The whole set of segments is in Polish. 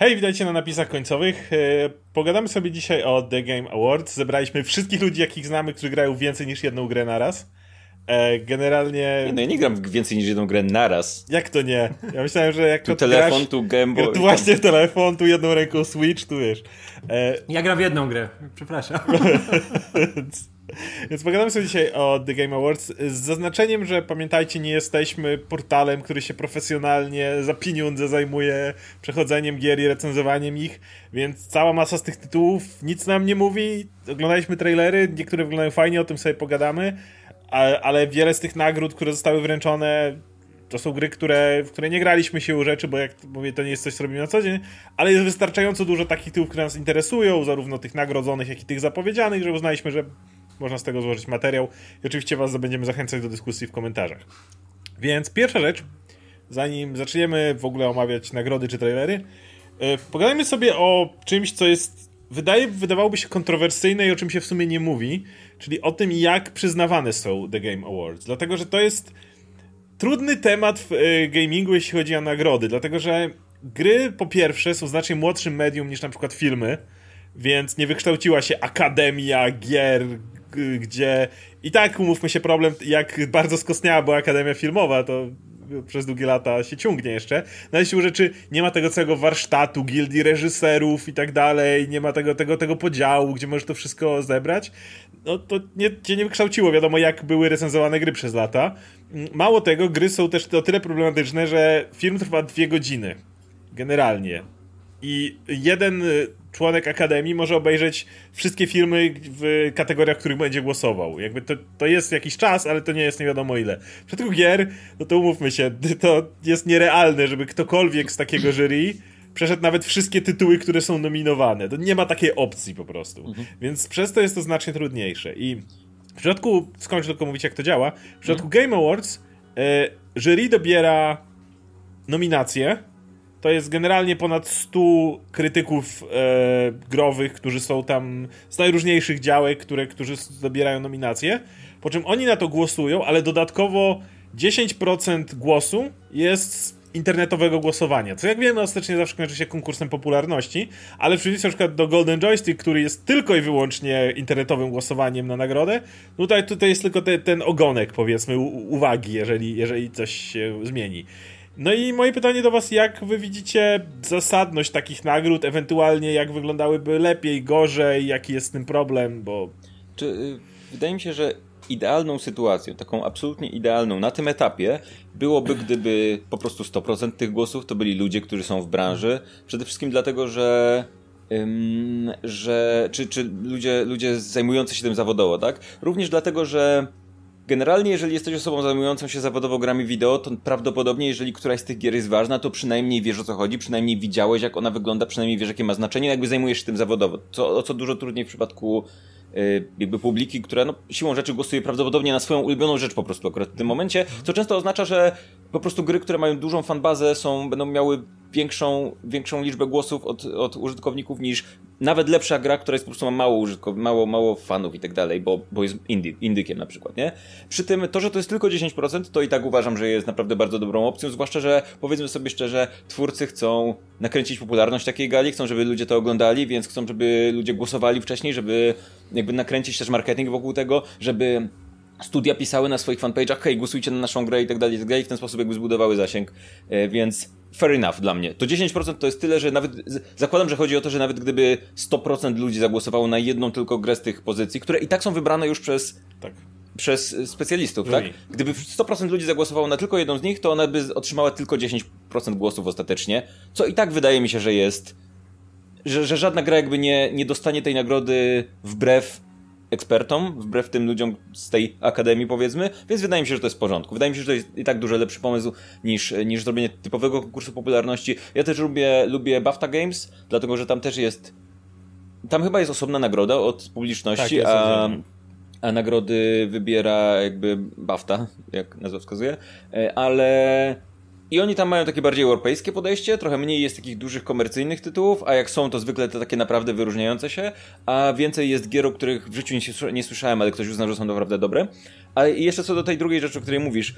Hej, witajcie na napisach końcowych. E, pogadamy sobie dzisiaj o The Game Awards. Zebraliśmy wszystkich ludzi, jakich znamy, którzy grają więcej niż jedną grę naraz. E, generalnie. Nie, no ja nie gram więcej niż jedną grę naraz. Jak to nie? Ja myślałem, że jak tu telefon, tu Game Boy. Tu właśnie telefon, tu jedną ręką Switch, tu wiesz. E... Ja gram w jedną grę, przepraszam. Więc pogadamy sobie dzisiaj o The Game Awards z zaznaczeniem, że pamiętajcie, nie jesteśmy portalem, który się profesjonalnie za pieniądze zajmuje przechodzeniem gier i recenzowaniem ich, więc cała masa z tych tytułów nic nam nie mówi. Oglądaliśmy trailery, niektóre wyglądają fajnie, o tym sobie pogadamy, ale wiele z tych nagród, które zostały wręczone, to są gry, które, w które nie graliśmy się u rzeczy, bo jak mówię, to nie jest coś, co robimy na co dzień, ale jest wystarczająco dużo takich tytułów, które nas interesują, zarówno tych nagrodzonych, jak i tych zapowiedzianych, że uznaliśmy, że można z tego złożyć materiał i oczywiście Was będziemy zachęcać do dyskusji w komentarzach. Więc pierwsza rzecz, zanim zaczniemy w ogóle omawiać nagrody czy trailery, e, pogadajmy sobie o czymś, co jest, wydaje, wydawałoby się kontrowersyjne i o czym się w sumie nie mówi, czyli o tym, jak przyznawane są The Game Awards. Dlatego, że to jest trudny temat w e, gamingu, jeśli chodzi o nagrody, dlatego, że gry po pierwsze są znacznie młodszym medium niż na przykład filmy, więc nie wykształciła się akademia gier, gdzie i tak, umówmy się, problem, jak bardzo skostniała była Akademia Filmowa, to przez długie lata się ciągnie jeszcze. Na siłą rzeczy nie ma tego całego warsztatu, gildii reżyserów i tak dalej, nie ma tego, tego, tego podziału, gdzie możesz to wszystko zebrać. No to nie, cię nie wykształciło, wiadomo jak były recenzowane gry przez lata. Mało tego, gry są też o tyle problematyczne, że film trwa dwie godziny. Generalnie. I jeden członek Akademii może obejrzeć wszystkie filmy w kategoriach, w których będzie głosował. Jakby to, to jest jakiś czas, ale to nie jest nie wiadomo ile. W przypadku gier, no to umówmy się, to jest nierealne, żeby ktokolwiek z takiego jury przeszedł nawet wszystkie tytuły, które są nominowane. To nie ma takiej opcji po prostu. Mhm. Więc przez to jest to znacznie trudniejsze. I w przypadku, skończę tylko mówić jak to działa, w przypadku mhm. Game Awards e, jury dobiera nominacje to jest generalnie ponad 100 krytyków e, growych, którzy są tam z najróżniejszych działek, które, którzy zabierają nominacje. Po czym oni na to głosują, ale dodatkowo 10% głosu jest internetowego głosowania. Co jak wiemy, ostatecznie zawsze kończy się konkursem popularności, ale w przeciwieństwie na przykład do Golden Joystick, który jest tylko i wyłącznie internetowym głosowaniem na nagrodę, tutaj, tutaj jest tylko te, ten ogonek, powiedzmy, uwagi, jeżeli, jeżeli coś się zmieni. No i moje pytanie do Was, jak Wy widzicie zasadność takich nagród, ewentualnie jak wyglądałyby lepiej, gorzej, jaki jest z tym problem, bo... Czy, y, wydaje mi się, że idealną sytuacją, taką absolutnie idealną na tym etapie byłoby, gdyby po prostu 100% tych głosów to byli ludzie, którzy są w branży. Przede wszystkim dlatego, że że czy, czy ludzie, ludzie zajmujący się tym zawodowo, tak? Również dlatego, że Generalnie, jeżeli jesteś osobą zajmującą się zawodowo grami wideo, to prawdopodobnie, jeżeli któraś z tych gier jest ważna, to przynajmniej wiesz o co chodzi, przynajmniej widziałeś, jak ona wygląda, przynajmniej wiesz, jakie ma znaczenie, jakby zajmujesz się tym zawodowo. Co, o co dużo trudniej w przypadku Y, jakby publiki, która no, siłą rzeczy głosuje prawdopodobnie na swoją ulubioną rzecz po prostu akurat w tym momencie, co często oznacza, że po prostu gry, które mają dużą fanbazę są, będą miały większą, większą liczbę głosów od, od użytkowników niż nawet lepsza gra, która jest po prostu ma mało mało, mało fanów i tak dalej, bo, bo jest indy, indykiem na przykład, nie? Przy tym to, że to jest tylko 10%, to i tak uważam, że jest naprawdę bardzo dobrą opcją, zwłaszcza, że powiedzmy sobie szczerze, twórcy chcą nakręcić popularność takiej gali, chcą, żeby ludzie to oglądali, więc chcą, żeby ludzie głosowali wcześniej, żeby jakby nakręcić też marketing wokół tego, żeby studia pisały na swoich fanpage'ach, hej, głosujcie na naszą grę i tak dalej, i tak dalej, w ten sposób jakby zbudowały zasięg, e, więc fair enough dla mnie. To 10% to jest tyle, że nawet, zakładam, że chodzi o to, że nawet gdyby 100% ludzi zagłosowało na jedną tylko grę z tych pozycji, które i tak są wybrane już przez... Tak przez specjalistów, tak? Gdyby 100% ludzi zagłosowało na tylko jedną z nich, to ona by otrzymała tylko 10% głosów ostatecznie, co i tak wydaje mi się, że jest że, że żadna gra jakby nie, nie dostanie tej nagrody wbrew ekspertom, wbrew tym ludziom z tej akademii, powiedzmy, więc wydaje mi się, że to jest w porządku. Wydaje mi się, że to jest i tak dużo lepszy pomysł niż, niż zrobienie typowego konkursu popularności. Ja też lubię, lubię BAFTA Games, dlatego że tam też jest. Tam chyba jest osobna nagroda od publiczności, tak, a, a nagrody wybiera jakby BAFTA, jak nazwa wskazuje, e, ale i oni tam mają takie bardziej europejskie podejście, trochę mniej jest takich dużych komercyjnych tytułów, a jak są, to zwykle te takie naprawdę wyróżniające się, a więcej jest gier, o których w życiu nie, nie słyszałem, ale ktoś uzna, że są naprawdę dobre. Ale jeszcze co do tej drugiej rzeczy, o której mówisz,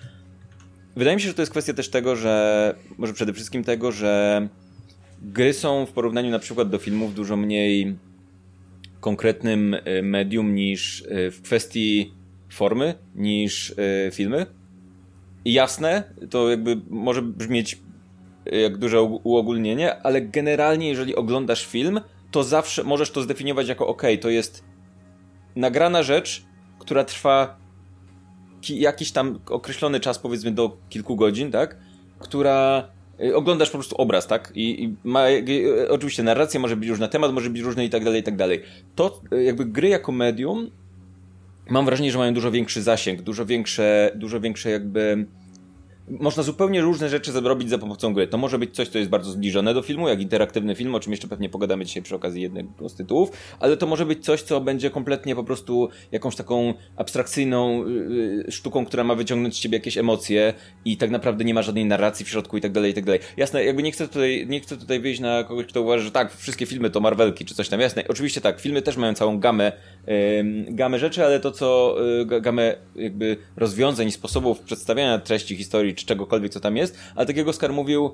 wydaje mi się, że to jest kwestia też tego, że, może przede wszystkim tego, że gry są w porównaniu na przykład do filmów dużo mniej konkretnym e, medium niż e, w kwestii formy niż e, filmy. Jasne, to jakby może brzmieć jak duże uogólnienie, ale generalnie jeżeli oglądasz film, to zawsze możesz to zdefiniować jako ok, to jest nagrana rzecz, która trwa jakiś tam określony czas, powiedzmy do kilku godzin, tak? Która Y, oglądasz po prostu obraz, tak? I, i ma, y, oczywiście narracja może być różna, temat może być różny i tak dalej, i tak dalej. To jakby gry jako medium mam wrażenie, że mają dużo większy zasięg, dużo większe, dużo większe jakby można zupełnie różne rzeczy zrobić za pomocą gry. To może być coś, co jest bardzo zbliżone do filmu, jak interaktywny film, o czym jeszcze pewnie pogadamy dzisiaj przy okazji jednego z tytułów, ale to może być coś, co będzie kompletnie po prostu jakąś taką abstrakcyjną yy, sztuką, która ma wyciągnąć z ciebie jakieś emocje i tak naprawdę nie ma żadnej narracji w środku i tak dalej, i tak dalej. Jasne, jakby nie chcę tutaj, nie chcę tutaj wyjść na kogoś, kto uważa, że tak, wszystkie filmy to Marvelki czy coś tam. Jasne, oczywiście tak, filmy też mają całą gamę, yy, gamę rzeczy, ale to, co, yy, gamę jakby rozwiązań sposobów przedstawiania treści historii czy czegokolwiek, co tam jest, ale tak jak Oskar mówił,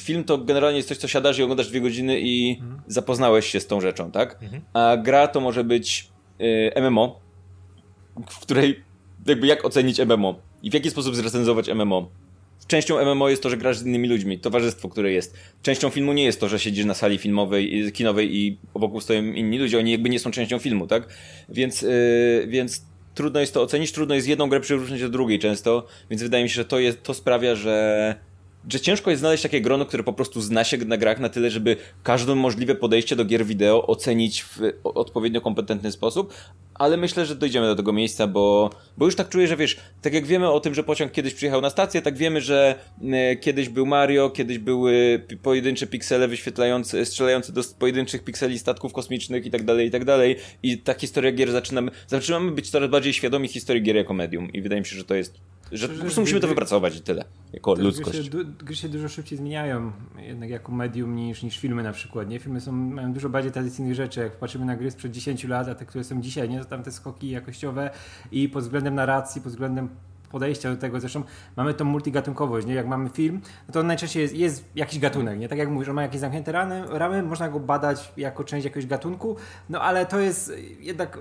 film to generalnie jest coś, co siadasz i oglądasz dwie godziny i mhm. zapoznałeś się z tą rzeczą, tak? Mhm. A gra to może być y, MMO, w której jakby jak ocenić MMO i w jaki sposób zrecenzować MMO. Częścią MMO jest to, że grasz z innymi ludźmi, towarzystwo, które jest. Częścią filmu nie jest to, że siedzisz na sali filmowej, kinowej i wokół stoją inni ludzie, oni jakby nie są częścią filmu, tak? Więc, yy, więc trudno jest to ocenić, trudno jest jedną grę przyrównać do drugiej często, więc wydaje mi się, że to, jest, to sprawia, że że ciężko jest znaleźć takie grono, które po prostu zna się na grach na tyle, żeby każde możliwe podejście do gier wideo ocenić w odpowiednio kompetentny sposób, ale myślę, że dojdziemy do tego miejsca, bo, bo już tak czuję, że wiesz, tak jak wiemy o tym, że pociąg kiedyś przyjechał na stację, tak wiemy, że e, kiedyś był Mario, kiedyś były pojedyncze piksele wyświetlające, strzelające do pojedynczych pikseli statków kosmicznych i tak dalej, i tak dalej. I ta historia gier zaczynamy, zaczynamy być coraz bardziej świadomi historii gier jako medium i wydaje mi się, że to jest że po prostu musimy to wypracować i tyle, jako ludzkość. Gry się, gry się, dużo szybciej zmieniają, jednak jako medium niż, niż filmy na przykład, nie? Filmy są, mają dużo bardziej tradycyjnych rzeczy, jak patrzymy na gry sprzed 10 lat, a te, które są dzisiaj, nie? To tam te skoki jakościowe i pod względem narracji, pod względem podejścia do tego. Zresztą mamy tą multigatunkowość, nie? Jak mamy film, no to najczęściej jest, jest jakiś gatunek, nie? Tak jak mówisz, on ma jakieś zamknięte ramy, ramy, można go badać jako część jakiegoś gatunku, no ale to jest jednak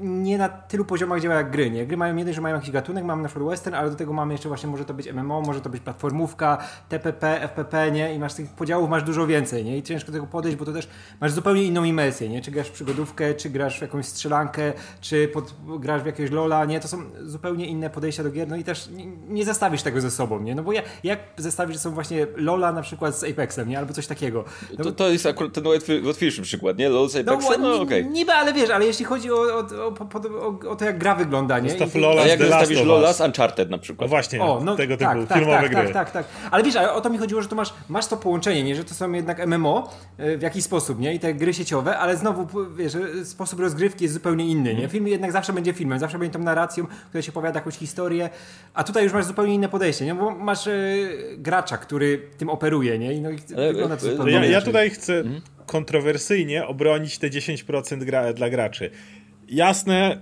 nie na tylu poziomach działa jak gry, nie? Gry mają jeden, że mają jakiś gatunek, mamy na przykład western, ale do tego mamy jeszcze właśnie, może to być MMO, może to być platformówka, TPP, FPP, nie? I masz tych podziałów, masz dużo więcej, nie? I ciężko do tego podejść, bo to też masz zupełnie inną imersję, nie? Czy grasz w przygodówkę, czy grasz w jakąś strzelankę, czy pod, grasz w jakiegoś lola, nie? To są zupełnie inne podejścia do gier, no i też nie, nie zestawisz tego ze sobą, nie? No bo ja, jak zestawisz ze sobą właśnie lola na przykład z Apexem, nie? Albo coś takiego. No, to, to jest akurat ten łatwiejszy przykład, nie? LOL z Apexem, no, no okej. Okay. Niby, ale wiesz, ale jeśli chodzi o, o, o, o, o, to, jak gra wygląda, nie? Zostaw Lola A jak zostawisz Lola z Uncharted na przykład? No właśnie, o, no, tego typu tak, tak, filmowe tak, gry. Tak, tak, tak. Ale wiesz, ale o to mi chodziło, że tu masz, masz to połączenie, nie? Że to są jednak MMO e, w jakiś sposób, nie? I te gry sieciowe, ale znowu, wiesz, sposób rozgrywki jest zupełnie inny, nie? Film jednak zawsze będzie filmem, zawsze będzie tą narracją, która się opowiada jakąś historię, a tutaj już masz zupełnie inne podejście, nie? Bo masz e, gracza, który tym operuje, nie? I no, i wygląda to zupełnie ja, ja tutaj chcę mhm. kontrowersyjnie obronić te 10% gra, dla graczy. Jasne,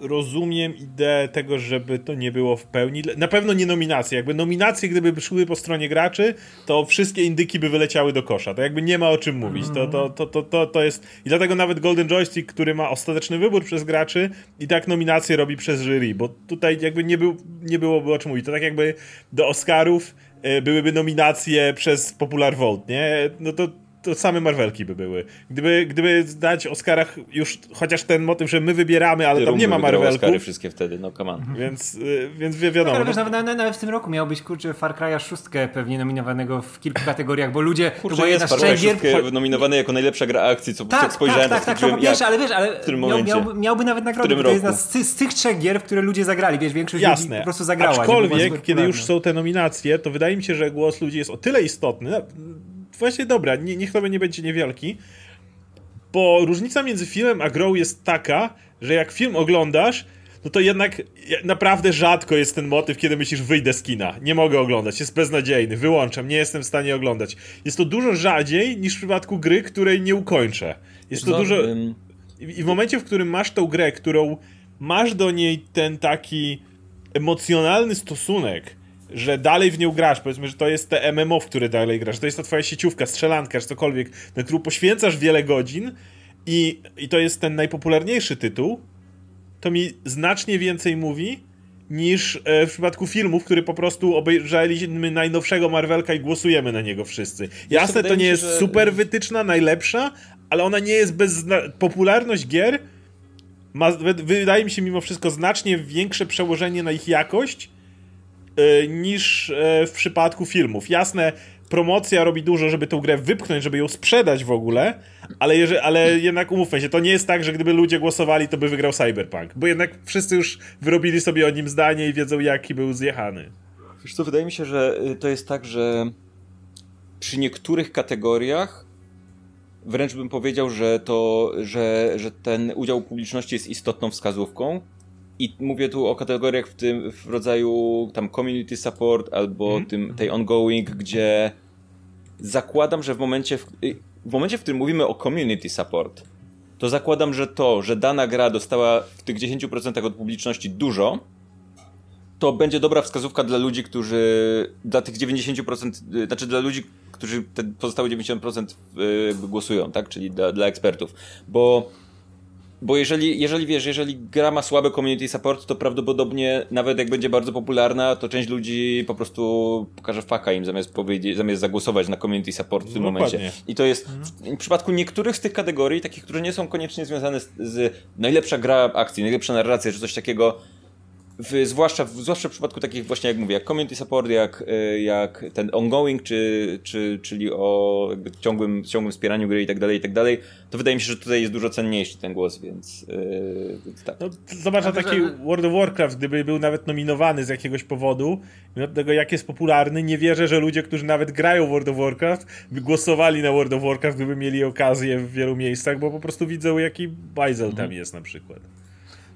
rozumiem ideę tego, żeby to nie było w pełni. Na pewno nie nominacje. Jakby nominacje, gdyby szły po stronie graczy, to wszystkie indyki by wyleciały do kosza. To jakby nie ma o czym mówić. To, to, to, to, to, to jest. I dlatego nawet Golden Joystick, który ma ostateczny wybór przez graczy, i tak nominacje robi przez jury, bo tutaj jakby nie, był, nie byłoby o czym mówić. To tak jakby do Oscarów e, byłyby nominacje przez Popular Vote, nie? No to to same Marvelki by były. Gdyby, gdyby dać Oscarach już chociaż ten motyw, że my wybieramy, ale tam nie ma Marvelków. Oscary wszystkie wtedy, no come on. Więc, y, więc wiadomo. Tak, ale no. nawet, nawet, w tym roku miał być, kurczę, Far Cry'a szóstkę pewnie nominowanego w kilku kategoriach, bo ludzie... Kurczę, to jest Far Cry nominowany jako najlepsza gra akcji, co tak, spojrzałem, tak, tak, tak, tak, wiesz, ale wiesz, ale miał, miał, miałby nawet nagrodę, to jest z, z, tych trzech gier, w które ludzie zagrali, wiesz, większość Jasne. ludzi po prostu zagrała. Aczkolwiek, kiedy już są te nominacje, to wydaje mi się, że głos ludzi jest o tyle istotny, właśnie dobra, nie, niech to nie będzie niewielki, bo różnica między filmem a grą jest taka, że jak film oglądasz, no to jednak naprawdę rzadko jest ten motyw, kiedy myślisz, wyjdę z kina, nie mogę oglądać, jest beznadziejny, wyłączam, nie jestem w stanie oglądać. Jest to dużo rzadziej niż w przypadku gry, której nie ukończę. Jest to dużo... I w momencie, w którym masz tą grę, którą masz do niej ten taki emocjonalny stosunek, że dalej w nią grasz, powiedzmy, że to jest te MMO, w które dalej grasz, to jest ta twoja sieciówka, strzelanka, czy cokolwiek, na którą poświęcasz wiele godzin i, i to jest ten najpopularniejszy tytuł, to mi znacznie więcej mówi niż e, w przypadku filmów, który po prostu obejrzeliśmy najnowszego Marvelka i głosujemy na niego wszyscy. Jasne, to nie jest że... super wytyczna, najlepsza, ale ona nie jest bez... Popularność gier. Ma, wydaje mi się mimo wszystko znacznie większe przełożenie na ich jakość niż yy, w przypadku filmów. Jasne, promocja robi dużo, żeby tę grę wypchnąć, żeby ją sprzedać w ogóle, ale, jeżeli, ale jednak umówmy się, to nie jest tak, że gdyby ludzie głosowali, to by wygrał Cyberpunk, bo jednak wszyscy już wyrobili sobie o nim zdanie i wiedzą, jaki był zjechany. Wiesz co, wydaje mi się, że y, to jest tak, że przy niektórych kategoriach wręcz bym powiedział, że to, że, że ten udział publiczności jest istotną wskazówką. I mówię tu o kategoriach w tym w rodzaju tam community support albo mm. tym, tej ongoing, gdzie zakładam, że w momencie, w, w momencie, w którym mówimy o community support, to zakładam, że to, że dana gra dostała w tych 10% od publiczności dużo, to będzie dobra wskazówka dla ludzi, którzy dla tych 90%, znaczy dla ludzi, którzy te pozostałe 90% y, głosują, tak? Czyli dla, dla ekspertów. Bo bo jeżeli, jeżeli wiesz, jeżeli gra ma słabe community support, to prawdopodobnie nawet jak będzie bardzo popularna, to część ludzi po prostu pokaże faka im zamiast powiedzieć, zamiast zagłosować na community support w tym momencie. I to jest w, w, przypadku niektórych z tych kategorii, takich, które nie są koniecznie związane z, z najlepsza gra akcji, najlepsza narracja, czy coś takiego, w, zwłaszcza, w, zwłaszcza w przypadku takich właśnie, jak mówię, jak community support, jak, e, jak ten ongoing, czy, czy, czyli o ciągłym, ciągłym wspieraniu gry i tak dalej, i tak dalej, to wydaje mi się, że tutaj jest dużo cenniejszy ten głos, więc, yy, tak. No, zobacz na taki World of Warcraft, gdyby był nawet nominowany z jakiegoś powodu, mimo tego jak jest popularny, nie wierzę, że ludzie, którzy nawet grają w World of Warcraft, by głosowali na World of Warcraft, gdyby mieli okazję w wielu miejscach, bo po prostu widzą, jaki bajzel mhm. tam jest na przykład.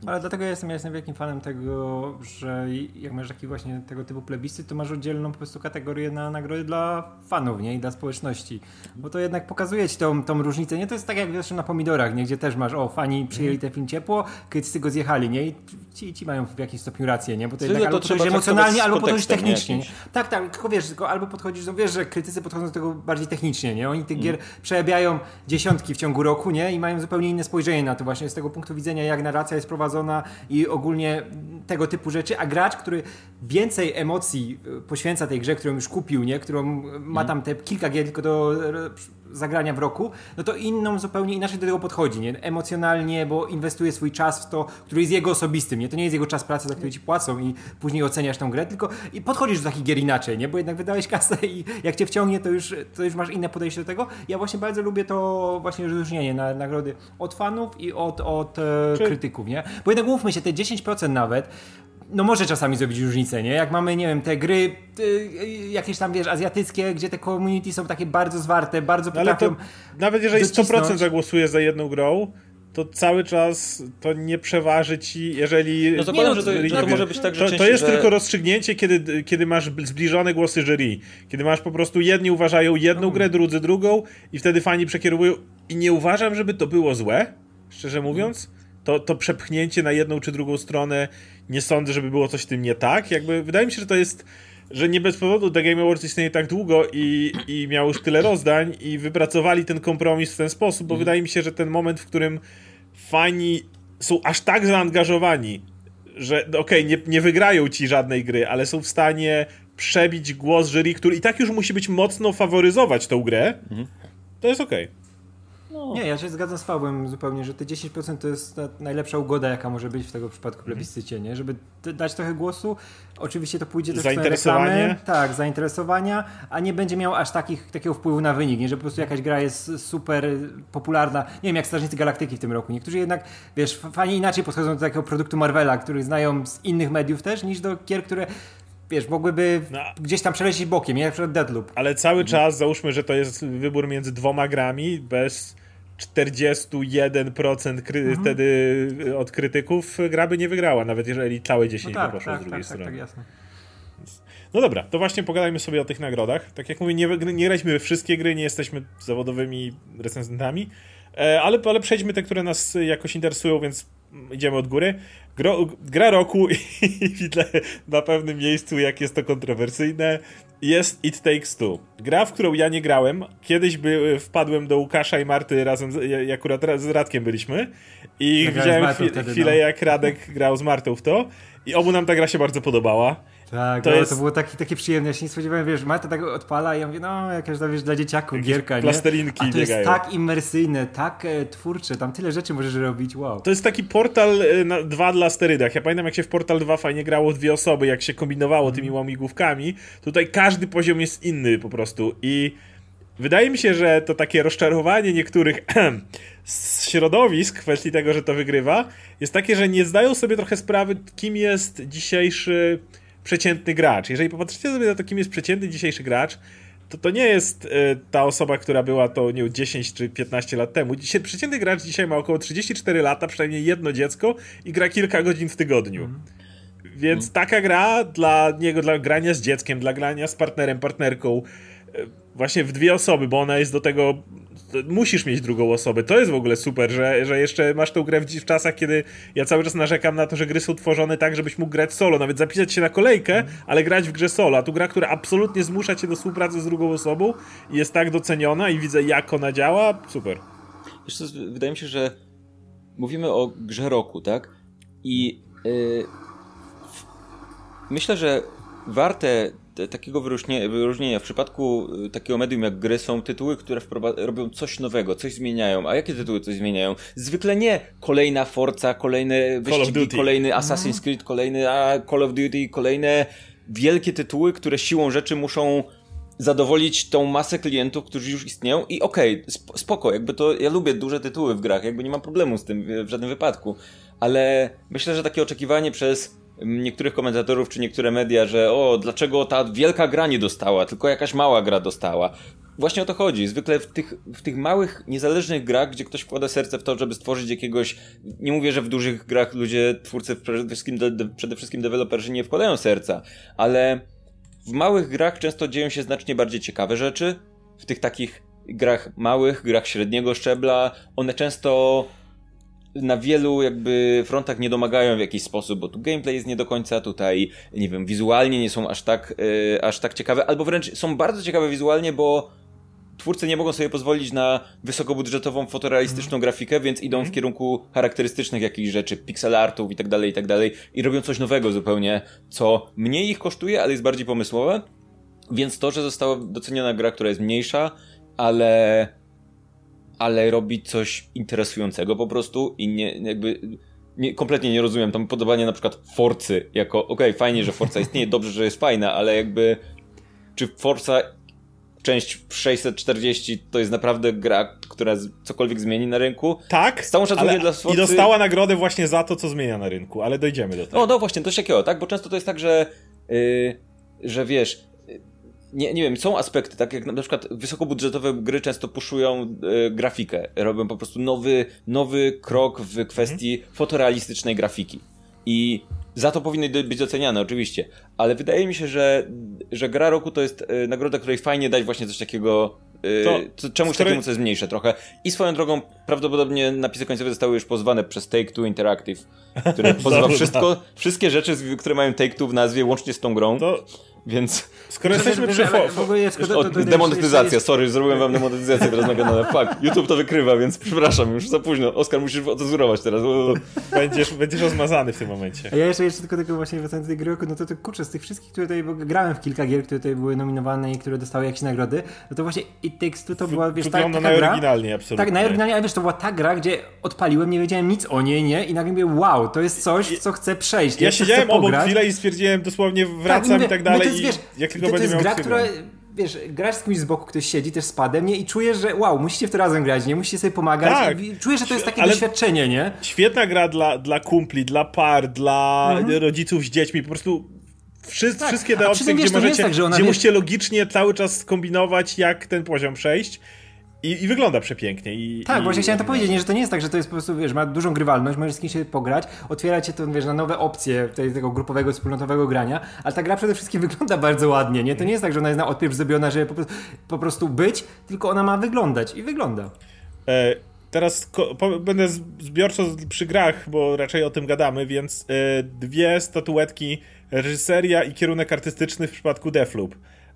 Ale dlatego ja jestem, ja jestem wielkim fanem tego, że jak masz taki właśnie tego typu plebiscy, to masz oddzielną po prostu kategorię na nagrody dla fanów, nie? I dla społeczności. Bo to jednak pokazuje ci tą, tą różnicę. Nie to jest tak jak zresztą na pomidorach, nie? Gdzie też masz, o, fani przyjęli ten film ciepło, krytycy go zjechali, nie? I ci, ci mają w jakiś stopniu rację, nie? Bo to jednak to albo podchodzisz emocjonalnie, albo podchodzisz technicznie. Nie? Tak, tak, tylko wiesz, tylko albo podchodzisz, no wiesz, że krytycy podchodzą do tego bardziej technicznie, nie? Oni tych gier mm. przerabiają dziesiątki w ciągu roku, nie? I mają zupełnie inne spojrzenie na to właśnie z tego punktu widzenia, jak narracja jest prowadzona i ogólnie tego typu rzeczy, a gracz, który więcej emocji e, poświęca tej grze, którą już kupił, nie? którą ma tam te kilka gier tylko do zagrania w roku, no to inną, zupełnie inaczej do tego podchodzi, nie? Emocjonalnie, bo inwestuje swój czas w to, który jest jego osobistym, nie? To nie jest jego czas pracy, za który ci płacą i później oceniasz tą grę, tylko i podchodzisz do takich gier inaczej, nie? Bo jednak wydałeś kasę i jak cię wciągnie, to już, to już masz inne podejście do tego. Ja właśnie bardzo lubię to właśnie rozróżnienie na nagrody od fanów i od, od e, Czy... krytyków, nie? Bo jednak mówmy się, te 10% nawet, no może czasami zrobić różnicę, nie? Jak mamy, nie wiem, te gry y, jakieś tam, wiesz, azjatyckie, gdzie te community są takie bardzo zwarte, bardzo potrafią Ale to, Nawet jeżeli docisnąć. 100% zagłosuje za jedną grą, to cały czas to nie przeważy ci, jeżeli... No zakładam, że to, to, to może być tak, że To, to jest że... tylko rozstrzygnięcie, kiedy, kiedy masz zbliżone głosy jury. Kiedy masz po prostu jedni uważają jedną no. grę, drudzy drugą i wtedy fani przekierowują i nie uważam, żeby to było złe, szczerze mówiąc to, to przepchnięcie na jedną czy drugą stronę nie sądzę, żeby było coś w tym nie tak. Jakby wydaje mi się, że to jest że nie bez powodu The Game Awards istnieje tak długo i, i miał już tyle rozdań i wypracowali ten kompromis w ten sposób, bo mm. wydaje mi się, że ten moment, w którym fani są aż tak zaangażowani, że okej, okay, nie, nie wygrają ci żadnej gry, ale są w stanie przebić głos jury, który i tak już musi być mocno faworyzować tą grę, mm. to jest okej. Okay. No. Nie, ja się zgadzam z Pawłem zupełnie, że te 10% to jest najlepsza ugoda, jaka może być w tego przypadku mhm. plebiscycie, nie? Żeby dać trochę głosu, oczywiście to pójdzie też zainteresowanie. Reklamy, tak, zainteresowania, a nie będzie miał aż takich, takiego wpływu na wynik, nie? Że po prostu jakaś gra jest super popularna, nie wiem, jak Strażnicy Galaktyki w tym roku. Niektórzy jednak, wiesz, fani inaczej podchodzą do takiego produktu Marvela, który znają z innych mediów też, niż do gier, które wiesz, mogłyby no. gdzieś tam przelecieć bokiem? Jak przykład Deadloop. Ale cały czas, załóżmy, że to jest wybór między dwoma grami, bez 41% kry- mhm. wtedy od krytyków gra by nie wygrała, nawet jeżeli całe 10 no tak, by poszło tak, z drugiej tak, strony. Tak, tak, jasne. No dobra, to właśnie pogadajmy sobie o tych nagrodach. Tak jak mówię, nie, nie graliśmy we wszystkie gry, nie jesteśmy zawodowymi recenzentami, e, ale, ale przejdźmy te, które nas jakoś interesują, więc idziemy od góry. Gro, gra roku i widzę na pewnym miejscu, jak jest to kontrowersyjne, jest It Takes Two. Gra, w którą ja nie grałem. Kiedyś by, wpadłem do Łukasza i Marty razem, z, akurat z Radkiem byliśmy i widziałem Martą chwi- wtedy, chwilę, no. jak Radek grał z Martą w to i obu nam ta gra się bardzo podobała. Tak, To to, jest- to było taki, takie przyjemne. Ja się nie spodziewałem, wiesz, Marta tak odpala i ja mówię, no jakaś tam, wiesz, dla dzieciaków Jakieś gierka, nie? plastelinki A to biegają. jest tak imersyjne, tak e, twórcze, tam tyle rzeczy możesz robić, wow. To jest taki Portal y, na, 2 dla sterydach. Ja pamiętam, jak się w Portal 2 fajnie grało dwie osoby, jak się kombinowało tymi łamigłówkami. Tutaj każdy poziom jest inny po prostu i wydaje mi się, że to takie rozczarowanie niektórych środowisk w kwestii tego, że to wygrywa, jest takie, że nie zdają sobie trochę sprawy, kim jest dzisiejszy przeciętny gracz. Jeżeli popatrzycie sobie na to, kim jest przeciętny dzisiejszy gracz, to to nie jest y, ta osoba, która była to nie wiem, 10 czy 15 lat temu. Dzisiaj, przeciętny gracz dzisiaj ma około 34 lata, przynajmniej jedno dziecko i gra kilka godzin w tygodniu. Więc taka gra dla niego, dla grania z dzieckiem, dla grania z partnerem, partnerką, y, właśnie w dwie osoby, bo ona jest do tego. Musisz mieć drugą osobę. To jest w ogóle super, że, że jeszcze masz tą grę w, w czasach, kiedy ja cały czas narzekam na to, że gry są tworzone tak, żebyś mógł grać solo, nawet zapisać się na kolejkę, ale grać w grze solo. A tu gra, która absolutnie zmusza cię do współpracy z drugą osobą i jest tak doceniona i widzę, jak ona działa. Super. Co, wydaje mi się, że mówimy o grze roku, tak? I yy, myślę, że warte te- takiego wyróżnienia, wyróżnienia. W przypadku y, takiego medium jak gry są tytuły, które robią coś nowego, coś zmieniają. A jakie tytuły coś zmieniają? Zwykle nie kolejna Forza, kolejne wyścigi, kolejny Assassin's Creed, kolejny a, Call of Duty, kolejne wielkie tytuły, które siłą rzeczy muszą zadowolić tą masę klientów, którzy już istnieją. I okej, sp- spoko, jakby to, ja lubię duże tytuły w grach, jakby nie mam problemu z tym w- żadnym wypadku, ale myślę, że takie oczekiwanie przez niektórych komentatorów czy niektóre media, że o, dlaczego ta wielka gra nie dostała, tylko jakaś mała gra dostała. Właśnie o to chodzi. Zwykle w tych, w tych małych, niezależnych grach, gdzie ktoś wkłada serce w to, żeby stworzyć jakiegoś. Nie mówię, że w dużych grach ludzie, twórcy, przede wszystkim, de, de, przede wszystkim deweloperzy nie wkładają serca, ale w małych grach często dzieją się znacznie bardziej ciekawe rzeczy. W tych takich grach małych, grach średniego szczebla, one często na wielu jakby frontach nie domagają w jakiś sposób, bo tu gameplay jest nie do końca, tutaj nie wiem, wizualnie nie są aż tak, yy, aż tak ciekawe, albo wręcz są bardzo ciekawe wizualnie, bo twórcy nie mogą sobie pozwolić na wysokobudżetową, fotorealistyczną grafikę, więc idą w kierunku charakterystycznych jakichś rzeczy, pixel artów i tak dalej, i tak dalej i robią coś nowego zupełnie, co mniej ich kosztuje, ale jest bardziej pomysłowe. Więc to, że została doceniona gra, która jest mniejsza, ale ale robi coś interesującego po prostu i nie jakby nie, kompletnie nie rozumiem tam podobania na przykład Forcy jako okej, fajnie, że Forza istnieje, dobrze, że jest fajna, ale jakby czy Forza część 640 to jest naprawdę gra, która cokolwiek zmieni na rynku? Tak, Z szacunkiem ale dla i Sforcy- dostała nagrodę właśnie za to, co zmienia na rynku, ale dojdziemy do tego. No, no właśnie, coś takiego, tak? Bo często to jest tak, że, yy, że wiesz, nie, nie wiem, są aspekty, tak jak na przykład wysokobudżetowe gry często puszują yy, grafikę, robią po prostu nowy, nowy krok w kwestii fotorealistycznej grafiki. I za to powinny być doceniane, oczywiście. Ale wydaje mi się, że, że gra roku to jest yy, nagroda, której fajnie dać właśnie coś takiego. Yy, To co, czemuś takiemu, co jest mniejsze trochę. I swoją drogą, prawdopodobnie napisy końcowe zostały już pozwane przez Take-Two Interactive, które pozwa wszystko, wszystkie rzeczy, które mają Take-Two w nazwie, łącznie z tą grą, To więc... skoro jesteśmy przy... demonetyzacja, sorry, zrobiłem wam demonetyzację teraz na kanale. Fuck, YouTube to wykrywa, więc przepraszam, już za późno. Oskar, musisz ocenzurować teraz. Będziesz, będziesz rozmazany w tym momencie. A ja jeszcze, jeszcze tylko tego właśnie wracając do tej gry roku, no to, to kurczę, z tych wszystkich, które tutaj, bo grałem w kilka gier, które tutaj były nominowane i które dostały jakieś nagrody, no to właśnie It Takes Two to była, wiesz, ta, Wygląda taka gra, najoryginalniej, absolutnie. tak, najoryginalniej, ale wiesz, to była ta gra, gdzie odpaliłem, nie wiedziałem nic o niej, nie? I nagle mówię, wow, to jest coś, co chcę przejść. Ja co siedziałem obok chwilę i stwierdziłem dosłownie Tak, wracam mówię, i tak dalej to jest, wiesz, jak tylko to, to jest gra, która, wiesz, grasz z kimś z boku, ktoś siedzi też z padem, nie? I czujesz, że wow, musicie w to razem grać, nie? Musicie sobie pomagać. Tak. I czujesz, że to jest takie Ale- doświadczenie, nie? Świetna gra dla, dla kumpli, dla par, dla Mhm. rodziców z dziećmi, po prostu Tak, wszystkie te opcje, gdzie możecie, tak, gdzie wiesz- musicie logicznie cały czas skombinować, jak ten poziom przejść i, i wygląda przepięknie. I, Tak, i, właśnie chciałem to powiedzieć, nie, że to nie jest tak, że to jest po prostu, wiesz, ma dużą grywalność, możesz z kimś się pograć, otwiera cię to, wiesz, na nowe opcje tej, tego grupowego, wspólnotowego grania, ale ta gra przede wszystkim wygląda bardzo ładnie, nie? To nie jest tak, że ona jest na odpierw zrobiona, żeby po, prostu- po prostu być, tylko ona ma wyglądać i wygląda. E, teraz będę zbiorczo przy grach, bo raczej o tym gadamy, więc y, dwie statuetki reżyseria i kierunek artystyczny w przypadku Deathloop.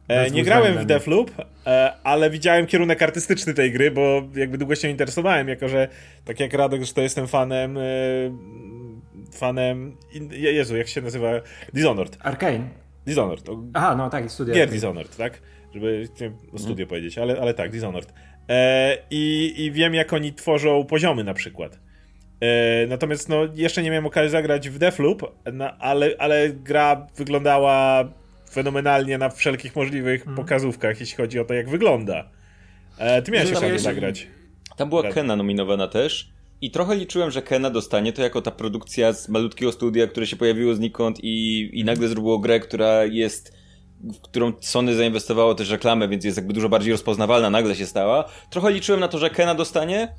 E, nie grałem w Deathloop, e, ale widziałem kierunek artystyczny tej gry, bo jakby długo się interesowałem, jako że tak jak Radek, że to jestem fanem e, fanem Jezu, jak się nazywa? Dishonored. Arkane. Dishonored. Aha, no tak, studio. Gier Dishonored, tak? Żeby nie, o studio powiedzieć, ale, ale tak, Dishonored. I, I wiem, jak oni tworzą poziomy na przykład. Natomiast no, jeszcze nie miałem okazji zagrać w Deathloop, no, ale, ale gra wyglądała fenomenalnie na wszelkich możliwych hmm. pokazówkach, jeśli chodzi o to, jak wygląda. E, ty miałeś okazję zagrać. Tam była Kena nominowana też. I trochę liczyłem, że Kena dostanie to jako ta produkcja z malutkiego studia, które się pojawiło znikąd i, i nagle zrobiło grę, która jest w którą Sony zainwestowało też reklamę, więc jest jakby dużo bardziej rozpoznawalna, nagle się stała. Trochę liczyłem na to, że Kena dostanie,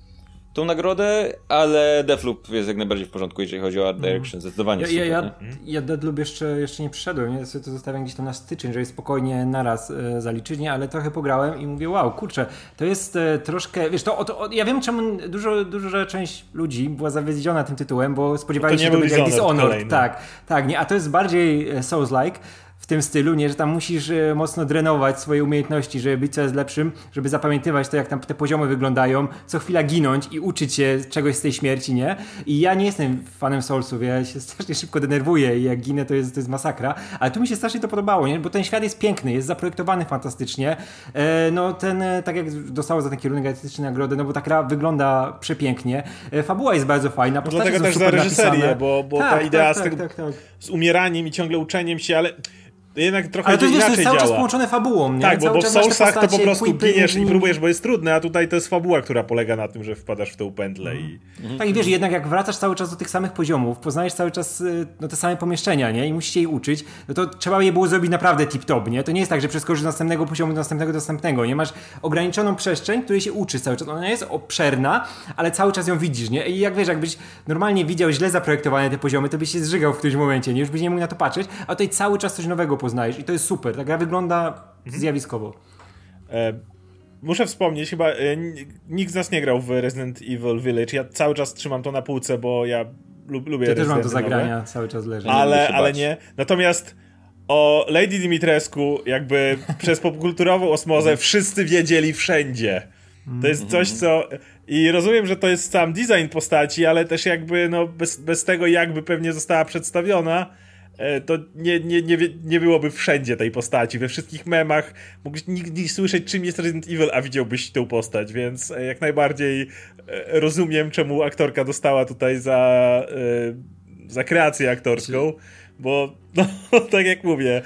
tą nagrodę, ale Deathloop jest jak najbardziej w porządku, jeżeli chodzi o Art. Direction, zdecydowanie ja, super, ja, ja, ja Deathloop jeszcze, jeszcze nie przyszedłem, nie? Sobie to zostawiam gdzieś tam na styczeń, żeby spokojnie naraz e, zaliczyć, nie? ale trochę pograłem i mówię, wow, kurczę, to jest e, troszkę, wiesz, to, to, ja wiem czemu dużo, duża część ludzi była zawiedziona tym tytułem, bo spodziewali się, że to będzie jak Dishonored, tak, tak, nie? a to jest bardziej e, Souls-like, w tym stylu, nie, że tam musisz e, mocno drenować swoje umiejętności, żeby być coraz lepszym, żeby zapamiętywać to, jak tam te poziomy wyglądają, co chwila ginąć i uczyć się czegoś z tej śmierci, nie? I ja nie jestem fanem Soulsów, ja się strasznie szybko denerwuję i jak ginę, to jest, to jest masakra, ale tu mi się strasznie to podobało, nie? Bo ten świat jest piękny, jest zaprojektowany fantastycznie, e, no ten, e, tak jak dostało za ten kierunek artystyczny nagrodę, no bo ta gra wygląda przepięknie, fabuła jest bardzo fajna, no dlatego też za reżyserię, bo, bo tak, ta idea tak, z, tego, tak, tak, z umieraniem i ciągle uczeniem się, ale jednak trochę Ale to jest, inaczej to jest cały czas połączone fabułą, nie? Tak, bo, bo w Soulsach to po prostu giniesz i próbujesz, bo jest trudne, a tutaj to jest fabuła, która polega na tym, że wpadasz w tę pętlę mm. i... Mhm. Tak i wiesz, jednak jak wracasz cały czas do tych samych poziomów, poznajesz cały czas y, no, te same pomieszczenia, nie? I musisz jej uczyć, no to trzeba je było zrobić naprawdę tip-top, nie? To nie jest tak, że przeskoczysz z następnego poziomu do następnego do następnego, nie? Masz ograniczoną przestrzeń, której się uczysz cały czas. Ona jest obszerna, ale cały czas ją widzisz, nie? I jak wiesz, jakbyś normalnie widział źle zaprojektowane te poziomy, to byś się zżygał w którymś momencie, nie? Już byś nie mógł na to patrzeć, a tutaj cały czas coś nowego poznajesz i to jest super. Ta gra wygląda mhm. zjawiskowo. E, muszę wspomnieć, chyba e, nikt z nas nie grał w Resident Evil Village. Ja cały czas trzymam to na półce, bo ja lub, lubię Ja też mam do zagrania, nowe. cały czas leży. Ale, nie ale nie. Natomiast o Lady Dimitrescu jakby przez popkulturową osmozę wszyscy wiedzieli wszędzie. To jest coś, co... I rozumiem, że to jest sam design postaci, ale też jakby no bez, bez tego jakby pewnie została przedstawiona, to nie, nie, nie, nie byłoby wszędzie tej postaci. We wszystkich memach mógłbyś nigdy słyszeć, czym jest Resident Evil, a widziałbyś tę postać, więc e, jak najbardziej e, rozumiem, czemu aktorka dostała tutaj za, za kreację aktorską, bo no, tak jak mówię,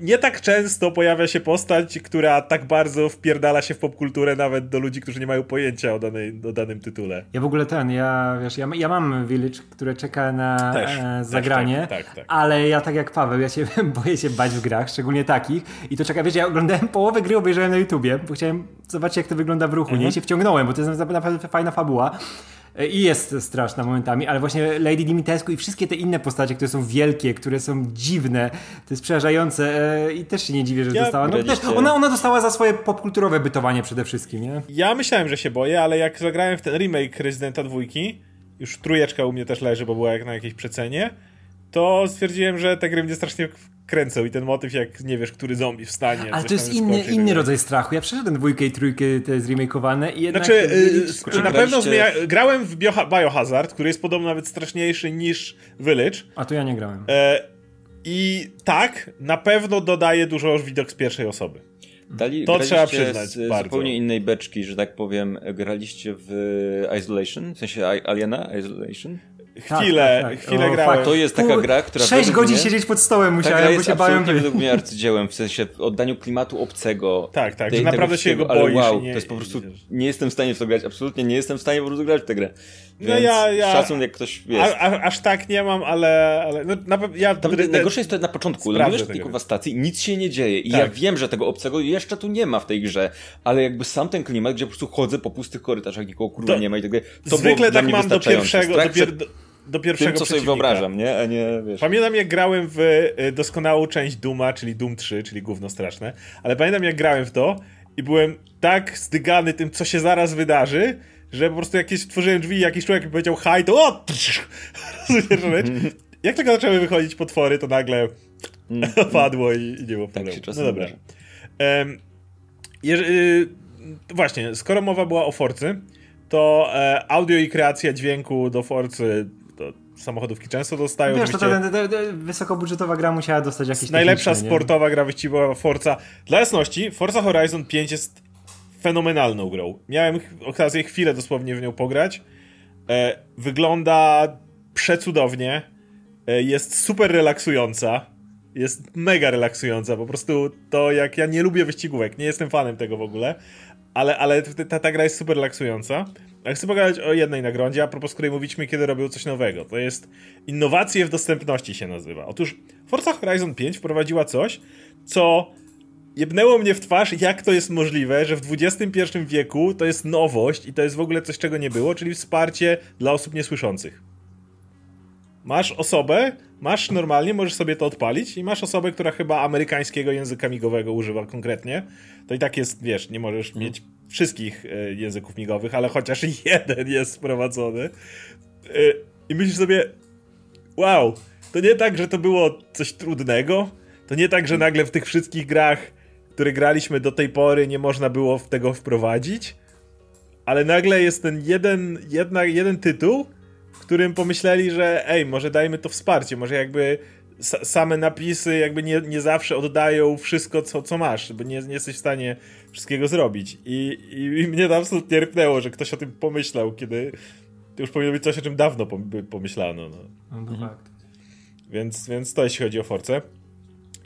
nie tak często pojawia się postać, która tak bardzo wpierdala się w popkulturę nawet do ludzi, którzy nie mają pojęcia o, danej, o danym tytule. Ja w ogóle ten, ja, wiesz, ja, ja mam Village, które czeka na też, e, zagranie, tak, tak, tak, ale ja tak jak Paweł, ja się boję się bać w grach, szczególnie takich i to czeka, wiesz, ja oglądałem połowę gry, obejrzałem na YouTubie, bo chciałem zobaczyć jak to wygląda w ruchu, mhm. nie? I się wciągnąłem, bo to jest naprawdę fajna fabuła. E, I jest straszna momentami, ale właśnie Lady Dimitrescu i wszystkie te inne postacie, które są wielkie, które są dziwne, to jest przerażające e, i też się nie dziwię, że ja dostała. No, też, ona, ona dostała za swoje popkulturowe bytowanie przede wszystkim, nie? Ja myślałem, że się boję, ale jak zagrałem w ten remake Residenta dwójki, już trójeczka u mnie też leży, bo była jak na jakiejś przecenie, to stwierdziłem, że te gry mnie strasznie kręcą i ten motyw, jak nie wiesz, który zombie wstanie. Ale to jest inny, inny rodzaj strachu. Ja przeszedłem dwójkę i trójkę, to jest remakeowane i jednak... Znaczy, yy, na pewno zmienia... grałem w Biohazard, który jest podobno nawet straszniejszy niż Village. A to ja nie grałem. E, I tak, na pewno dodaje dużo już widok z pierwszej osoby. Dali, to trzeba przyznać. Z bardzo. zupełnie innej beczki, że tak powiem, graliście w Isolation, w sensie Aliena Isolation? Chwilę, tak, tak, chwilę o, grałem. To jest taka gra, która... 6 godzin mnie, siedzieć pod stołem musiałem, bo się bałem. To według mnie arcydziełem, w sensie oddaniu klimatu obcego. Tak, tak, że naprawdę się go boisz. wow, nie, to jest po prostu... Nie jestem w stanie w to grać, absolutnie nie jestem w stanie po prostu grać w tę grę. No Więc no ja, ja, szacun jak ktoś jest. A, a, aż tak nie mam, ale... ale no, na, ja, Tam, te, najgorsze jest to na początku, lądujesz tylko w stacji, nic się nie dzieje i tak. ja wiem, że tego obcego jeszcze tu nie ma w tej grze, ale jakby sam ten klimat, gdzie po prostu chodzę po pustych korytarzach, nikogo kurwa nie ma i tak dalej, to Zwykle tak mam do pierwszego, do, do pierwszego Tym, co sobie wyobrażam, nie? A nie wiesz. Pamiętam jak grałem w y, doskonałą część Duma, czyli Doom 3, czyli gówno straszne, ale pamiętam jak grałem w to i byłem tak zdygany tym, co się zaraz wydarzy, że po prostu jakieś tworzyłem drzwi jakiś człowiek powiedział hi, to o! Jak tylko zaczęły wychodzić potwory, to nagle mm. padło i, i nie było tak problemu. Tak no dobra. Um, jeżeli, właśnie, skoro mowa była o Forcy, to e, audio i kreacja dźwięku do Forcy do samochodówki często dostają. Wiesz, to, to, to, to, wysokobudżetowa gra musiała dostać jakieś Najlepsza sportowa gra wyścigowa Forza. Dla jasności, Forza Horizon 5 jest fenomenalną grą. Miałem okazję chwilę dosłownie w nią pograć. E, wygląda przecudownie. E, jest super relaksująca. Jest mega relaksująca. Po prostu to jak ja nie lubię wyścigówek, nie jestem fanem tego w ogóle, ale, ale ta, ta gra jest super relaksująca. A chcę pogadać o jednej nagrodzie, a propos której mówiliśmy, kiedy robią coś nowego. To jest innowacje w dostępności się nazywa. Otóż Forza Horizon 5 wprowadziła coś, co jebnęło mnie w twarz, jak to jest możliwe, że w XXI wieku to jest nowość i to jest w ogóle coś, czego nie było, czyli wsparcie dla osób niesłyszących. Masz osobę, masz normalnie, możesz sobie to odpalić i masz osobę, która chyba amerykańskiego języka migowego używa konkretnie. To i tak jest, wiesz, nie możesz mieć wszystkich e, języków migowych, ale chociaż jeden jest sprowadzony. E, I myślisz sobie, wow, to nie tak, że to było coś trudnego, to nie tak, że nagle w tych wszystkich grach, które graliśmy do tej pory, nie można było tego wprowadzić, ale nagle jest ten jeden, jedna, jeden tytuł, w którym pomyśleli, że ej, może dajmy to wsparcie, może jakby same napisy jakby nie, nie zawsze oddają wszystko, co, co masz, bo nie, nie jesteś w stanie wszystkiego zrobić. I, i, i mnie to absolutnie rypnęło, że ktoś o tym pomyślał, kiedy to już powinno być coś, o czym dawno pomyślano. No. No to mhm. fakt. Więc, więc to jeśli chodzi o Force.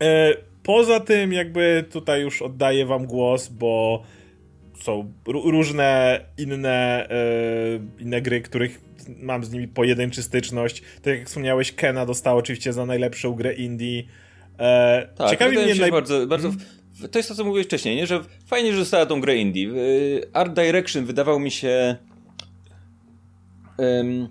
E, poza tym jakby tutaj już oddaję wam głos, bo są różne inne, e, inne gry, których mam z nimi pojedynczy styczność. Tak jak wspomniałeś, Kena dostał oczywiście za najlepszą grę indie. E, tak, ciekawi mnie naj... bardzo, bardzo hmm? To jest to, co mówiłeś wcześniej, nie? że fajnie, że dostała tą grę indie. Art Direction wydawał mi się... Um,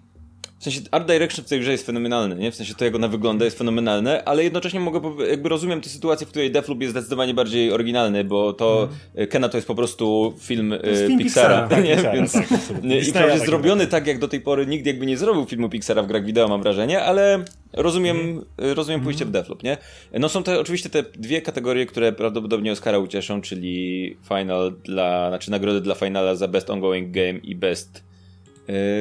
w sensie art direction w tej grze jest fenomenalny, nie? W sensie to jak ona wygląda jest fenomenalne, ale jednocześnie mogę, jakby rozumiem tę sytuację, w której Deathloop jest zdecydowanie bardziej oryginalny, bo to mm. Kena to jest po prostu film, film Pixara, Pixara, nie? Pixara, Więc, tak, I wprawdzie tak zrobiony tak, jak do tej pory nikt jakby nie zrobił filmu Pixara w grach wideo, mam wrażenie, ale rozumiem, mm. rozumiem pójście mm. w Deathloop, nie? No są te oczywiście te dwie kategorie, które prawdopodobnie Oscara ucieszą, czyli final dla, znaczy nagrody dla finala za Best Ongoing Game i Best E,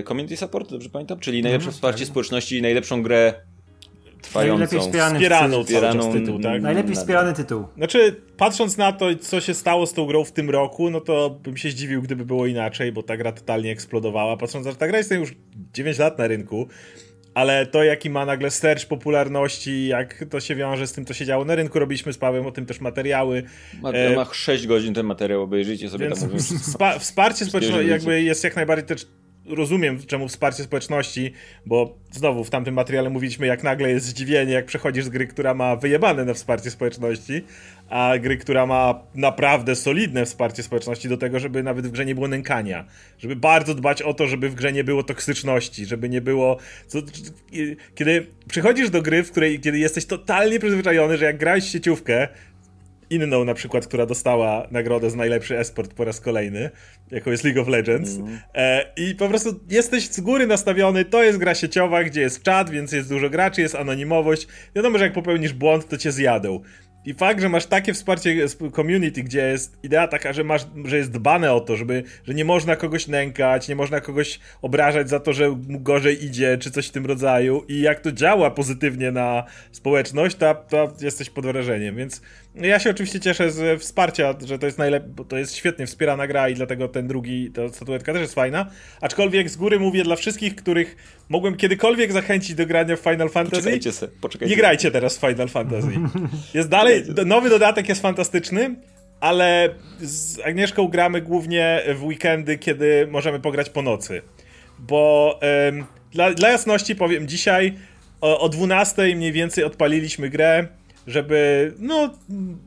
community support, dobrze pamiętam? Czyli najlepsze mhm, wsparcie tak. społeczności i najlepszą grę trwającą. Najlepiej wspieraną, wspieraną wspieraną tytuł, tak? Najlepiej wspierany tytuł. Znaczy, patrząc na to, co się stało z tą grą w tym roku, no to bym się zdziwił, gdyby było inaczej, bo ta gra totalnie eksplodowała. Patrząc na to, ta gra jest już 9 lat na rynku, ale to jaki ma nagle stercz popularności, jak to się wiąże z tym, co się działo na rynku, robiliśmy z Pawłem o tym też materiały. Ma, e... ma 6 godzin ten materiał, obejrzyjcie sobie Więc tam. Wsparcie społeczne jakby jest jak najbardziej też rozumiem, czemu wsparcie społeczności, bo znowu w tamtym materiale mówiliśmy, jak nagle jest zdziwienie, jak przechodzisz z gry, która ma wyjebane na wsparcie społeczności, a gry, która ma naprawdę solidne wsparcie społeczności do tego, żeby nawet w grze nie było nękania. Żeby bardzo dbać o to, żeby w grze nie było toksyczności, żeby nie było... Kiedy przychodzisz do gry, w której kiedy jesteś totalnie przyzwyczajony, że jak grałeś sieciówkę, inną na przykład, która dostała nagrodę za najlepszy esport po raz kolejny, jaką jest League of Legends. Mm. E, I po prostu jesteś z góry nastawiony, to jest gra sieciowa, gdzie jest czat, więc jest dużo graczy, jest anonimowość. Wiadomo, że jak popełnisz błąd, to cię zjadą. I fakt, że masz takie wsparcie community, gdzie jest idea taka, że masz, że jest dbane o to, żeby, że nie można kogoś nękać, nie można kogoś obrażać za to, że mu gorzej idzie, czy coś w tym rodzaju i jak to działa pozytywnie na społeczność, to, to jesteś pod wrażeniem, więc ja się oczywiście cieszę z wsparcia, że to jest najlepiej, bo to jest świetnie wspierana gra i dlatego ten drugi, ta statuetka też jest fajna. Aczkolwiek z góry mówię dla wszystkich, których mogłem kiedykolwiek zachęcić do grania w Final Fantasy. Poczekajcie se, poczekajcie. Nie grajcie teraz w Final Fantasy. Jest dalej, nowy dodatek jest fantastyczny, ale z Agnieszką gramy głównie w weekendy, kiedy możemy pograć po nocy. Bo ym, dla, dla jasności powiem, dzisiaj o, o 12 mniej więcej odpaliliśmy grę żeby, no,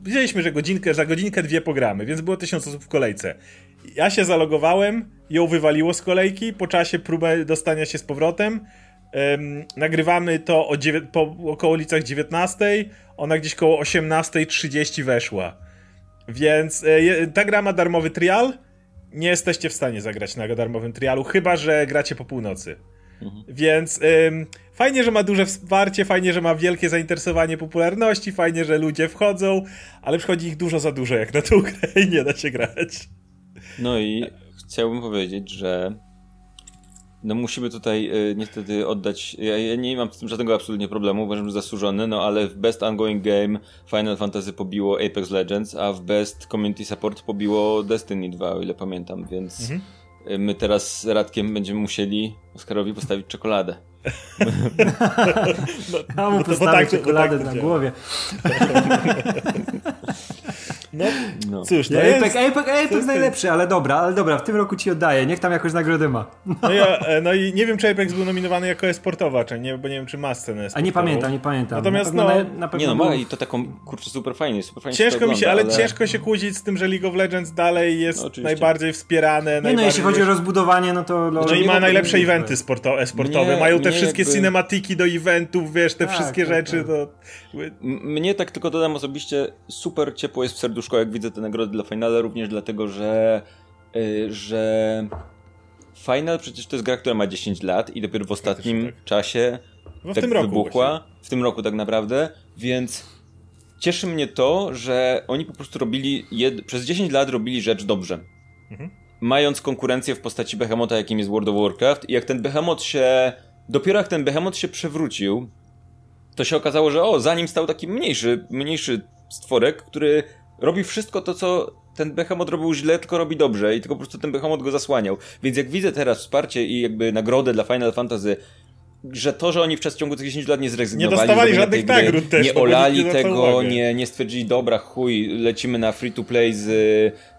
wiedzieliśmy, że godzinkę, za godzinkę dwie pogramy, więc było tysiąc osób w kolejce. Ja się zalogowałem, ją wywaliło z kolejki, po czasie próbę dostania się z powrotem, nagrywamy to o po około ulicach 19, ona gdzieś koło 18.30 weszła. Więc e, ta gra ma darmowy trial, nie jesteście w stanie zagrać na darmowym trialu, chyba że gracie po północy. Mhm. Więc ym, fajnie, że ma duże wsparcie, fajnie, że ma wielkie zainteresowanie popularności, fajnie, że ludzie wchodzą, ale przychodzi ich dużo za dużo jak na tą grę i nie da się grać. No i chciałbym powiedzieć, że no musimy tutaj y, niestety oddać, ja, ja, nie mam z tym żadnego absolutnie problemu, uważam, że zasłużony, no ale w Best Ongoing Game Final Fantasy pobiło Apex Legends, a w Best Community Support pobiło Destiny 2, o ile pamiętam, więc mhm. My teraz z Radkiem będziemy musieli Oskarowi postawić czekoladę. no, A mu no postawić tak, czekoladę tak na głowie. No, no. cóż, to jest... Apex, Apex, Apex najlepszy, ale dobra, ale dobra, w tym roku ci oddaję, niech tam jakąś nagrodę ma. No, ja, e, no i nie wiem, czy Apex był nominowany jako esportowa, czy nie, bo nie wiem, czy ma scenę A nie pamiętam, nie pamiętam. Natomiast na no... Na, na nie no, ma i to taką, kurczę, super fajnie, super fajnie Ciężko mi się, ale, ale, ciężko się kłócić z tym, że League of Legends dalej jest no, najbardziej wspierane. Nie najbardziej... no, jeśli chodzi o rozbudowanie, no to... No i ma najlepsze eventy sporto esportowe, mają te wszystkie jakby... cinematiki do eventów, wiesz, te tak, wszystkie tak, rzeczy, tak. to... Mnie tak tylko dodam osobiście, super ciepło jest w serduszko, jak widzę te nagrody dla Finala, również dlatego, że, yy, że Final przecież to jest gra, która ma 10 lat i dopiero w ostatnim tak. czasie no w tak tym roku wybuchła. Właśnie. W tym roku tak naprawdę, więc cieszy mnie to, że oni po prostu robili, jed... przez 10 lat robili rzecz dobrze. Mhm. Mając konkurencję w postaci Behemota, jakim jest World of Warcraft i jak ten Behemoth się... Dopiero jak ten Behemoth się przewrócił, to się okazało, że o, za nim stał taki mniejszy, mniejszy stworek, który robi wszystko to, co ten Behemoth robił źle, tylko robi dobrze i tylko po prostu ten Behemoth go zasłaniał. Więc jak widzę teraz wsparcie i jakby nagrodę dla Final Fantasy że to, że oni w przeciągu tych 10 lat nie zrezygnowali, nie dostawali żadnych gry, nagród też, nie olali tego, nie, nie stwierdzili, dobra, chuj, lecimy na free to play z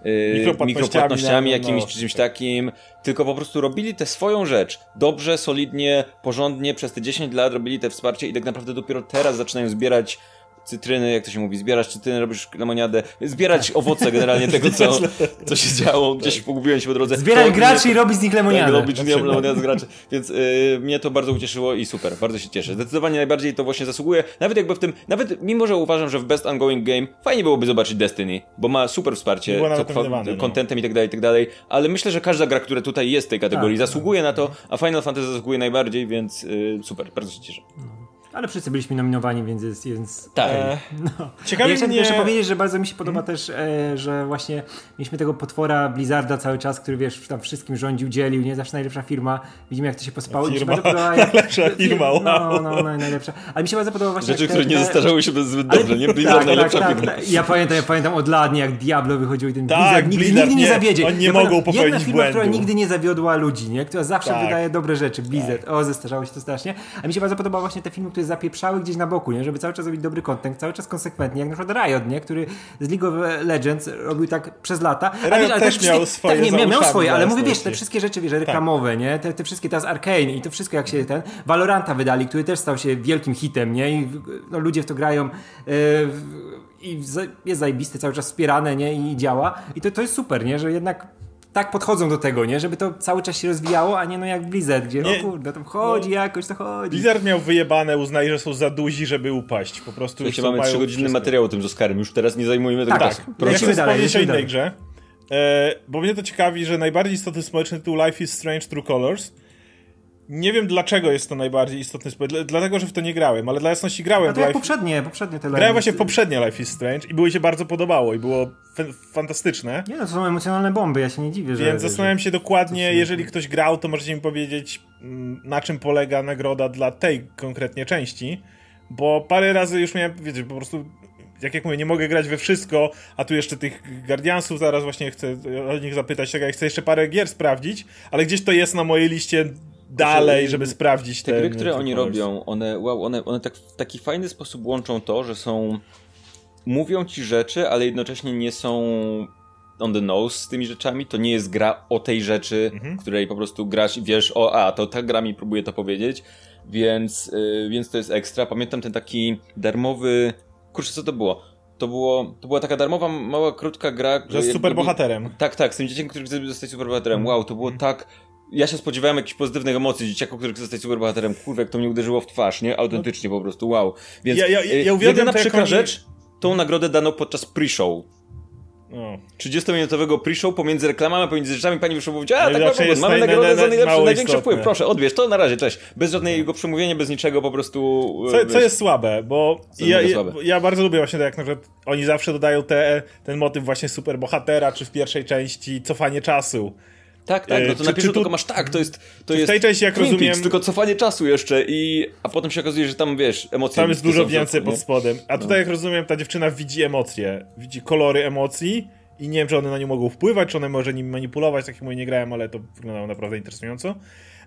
yy, mikropłatnościami, no, jakimiś no, czy czymś takim, tylko po prostu robili tę swoją rzecz dobrze, solidnie, porządnie, przez te 10 lat robili te wsparcie i tak naprawdę dopiero teraz zaczynają zbierać cytryny, jak to się mówi, zbierasz cytryny, robisz lemoniadę, zbierać owoce generalnie tego, co, co się działo, gdzieś pogubiłem się po drodze. Zbierać graczy i robić z nich lemoniadę. Tak, robić lemoniadę z graczy, więc yy, mnie to bardzo ucieszyło i super, bardzo się cieszę. Zdecydowanie najbardziej to właśnie zasługuje, nawet jakby w tym, nawet mimo, że uważam, że w Best Ongoing Game fajnie byłoby zobaczyć Destiny, bo ma super wsparcie, co, kontentem no. i tak dalej, i tak dalej, ale myślę, że każda gra, która tutaj jest w tej kategorii tak, zasługuje tak, na to, a Final Fantasy zasługuje najbardziej, więc yy, super, bardzo się cieszę. No. Ale wszyscy byliśmy nominowani, więc jest. Więc, tak. E, no. Ciekawe ja mnie... jeszcze powiedzieć, że bardzo mi się podoba hmm. też, e, że właśnie mieliśmy tego potwora Blizzarda cały czas, który wiesz, tam wszystkim rządził, dzielił, nie zawsze najlepsza firma. Widzimy, jak to się pospało. Firma. Podoba, jak... najlepsza firma, wow. No, no, no, najlepsza. Ale mi się bardzo podoba właśnie. Rzeczy, te, które nie zestarzały się zbyt dobrze, nie? Blizzard tak, najlepsza tak, firma. Tak, ja pamiętam, ja pamiętam od lat, jak Diablo wychodził i ten tak, Blizzard nigdy, Blizzard nigdy nie, nie zawiedzie. Oni nie ja mogą popełnić Jedna firma, błędu. która nigdy nie zawiodła ludzi, nie? Która zawsze tak. wydaje dobre rzeczy. Blizzard. O, zestarzało się to strasznie. A mi się bardzo podoba właśnie te filmy, które zapieprzały gdzieś na boku, nie? żeby cały czas robić dobry content, cały czas konsekwentnie, jak na przykład Riot, nie? który z League of Legends robił tak przez lata. Riot wiesz, ale też miał swoje tak, nie, miał swoje, ale mówię, wiesz, te wszystkie rzeczy, wiesz, tak. reklamowe, tak. nie? Te, te wszystkie teraz Arcane i to wszystko jak się ten, Valoranta wydali, który też stał się wielkim hitem, nie? I no, ludzie w to grają yy, i jest zajebisty, cały czas wspierane, nie? I działa. I to, to jest super, nie? Że jednak tak podchodzą do tego, nie? Żeby to cały czas się rozwijało, a nie no jak Blizzard, gdzie nie, o kurde, tam chodzi no, jakoś, to chodzi. Blizzard miał wyjebane, uznali, że są za duzi, żeby upaść. Po prostu już mamy trzygodzinny materiał o tym z Oscarem, już teraz nie zajmujemy tego tak, tak. Proszę. Ja chcę dalej, o innej grze, e, bo mnie to ciekawi, że najbardziej istotny społeczny tytuł Life is Strange True Colors nie wiem dlaczego jest to najbardziej istotny spoiler, dlatego, że w to nie grałem, ale dla jasności grałem. No to jak Life... poprzednie, poprzednie te Grałem właśnie w poprzednie Life is Strange i było się bardzo podobało i było fantastyczne. Nie no, to są emocjonalne bomby, ja się nie dziwię, że... Więc zastanawiam się dokładnie, jeżeli ktoś grał, to możecie mi powiedzieć, mm, na czym polega nagroda dla tej konkretnie części, bo parę razy już miałem, wiecie, po prostu jak jak mówię, nie mogę grać we wszystko, a tu jeszcze tych Guardiansów zaraz właśnie chcę o nich zapytać, tak, ja chcę jeszcze parę gier sprawdzić, ale gdzieś to jest na mojej liście dalej, żeby sprawdzić te... Te gry, które oni robią, one, wow, one, one tak, w taki fajny sposób łączą to, że są... Mówią ci rzeczy, ale jednocześnie nie są on the nose z tymi rzeczami. To nie jest gra o tej rzeczy, mhm. której po prostu grasz i wiesz, o a, to ta gra mi próbuje to powiedzieć, więc, yy, więc to jest ekstra. Pamiętam ten taki darmowy... Kurczę, co to było? To, było, to była taka darmowa, mała, krótka gra. Że z superbohaterem. Tak, tak, z tym dzieckiem, który chce zostać superbohaterem. Mhm. Wow, to było mhm. tak ja się spodziewałem jakichś pozytywnych emocji, dzieciaku, który chce zostać superbohaterem. Kurwa, jak to mnie uderzyło w twarz, nie? Autentycznie po prostu, wow. Więc ja, ja, ja uwielbiam jedyna przykra oni... rzecz, tą nagrodę dano podczas pre-show. No. 30-minutowego pre-show pomiędzy reklamami, a pomiędzy rzeczami pani wyszło powiedziała, a tak jest mamy nagrodę naj- za naj- najlepszy, największy istotne. wpływ, proszę, odbierz to na razie, cześć. Bez żadnego przemówienia, bez niczego, po prostu... Co, e, co wiesz, jest słabe, bo Co ja, ja, słabe? ja bardzo lubię właśnie tak, jak na przykład oni zawsze dodają te, ten motyw właśnie superbohatera, czy w pierwszej części cofanie czasu. Tak, tak, no E, to czy- na pierwszy tu- tylko masz tak, to jest... To w jest tej części, jak Twin rozumiem- Peaks, tylko cofanie czasu jeszcze i... A potem się okazuje, że tam, wiesz, emocje... Tam jest dużo w więcej pod spodem. A No. tutaj, jak rozumiem, ta dziewczyna widzi emocje, widzi kolory emocji i nie wiem, czy one na nie mogą wpływać, czy one może nimi manipulować, tak jak mówię, nie grałem, ale to wyglądało naprawdę interesująco.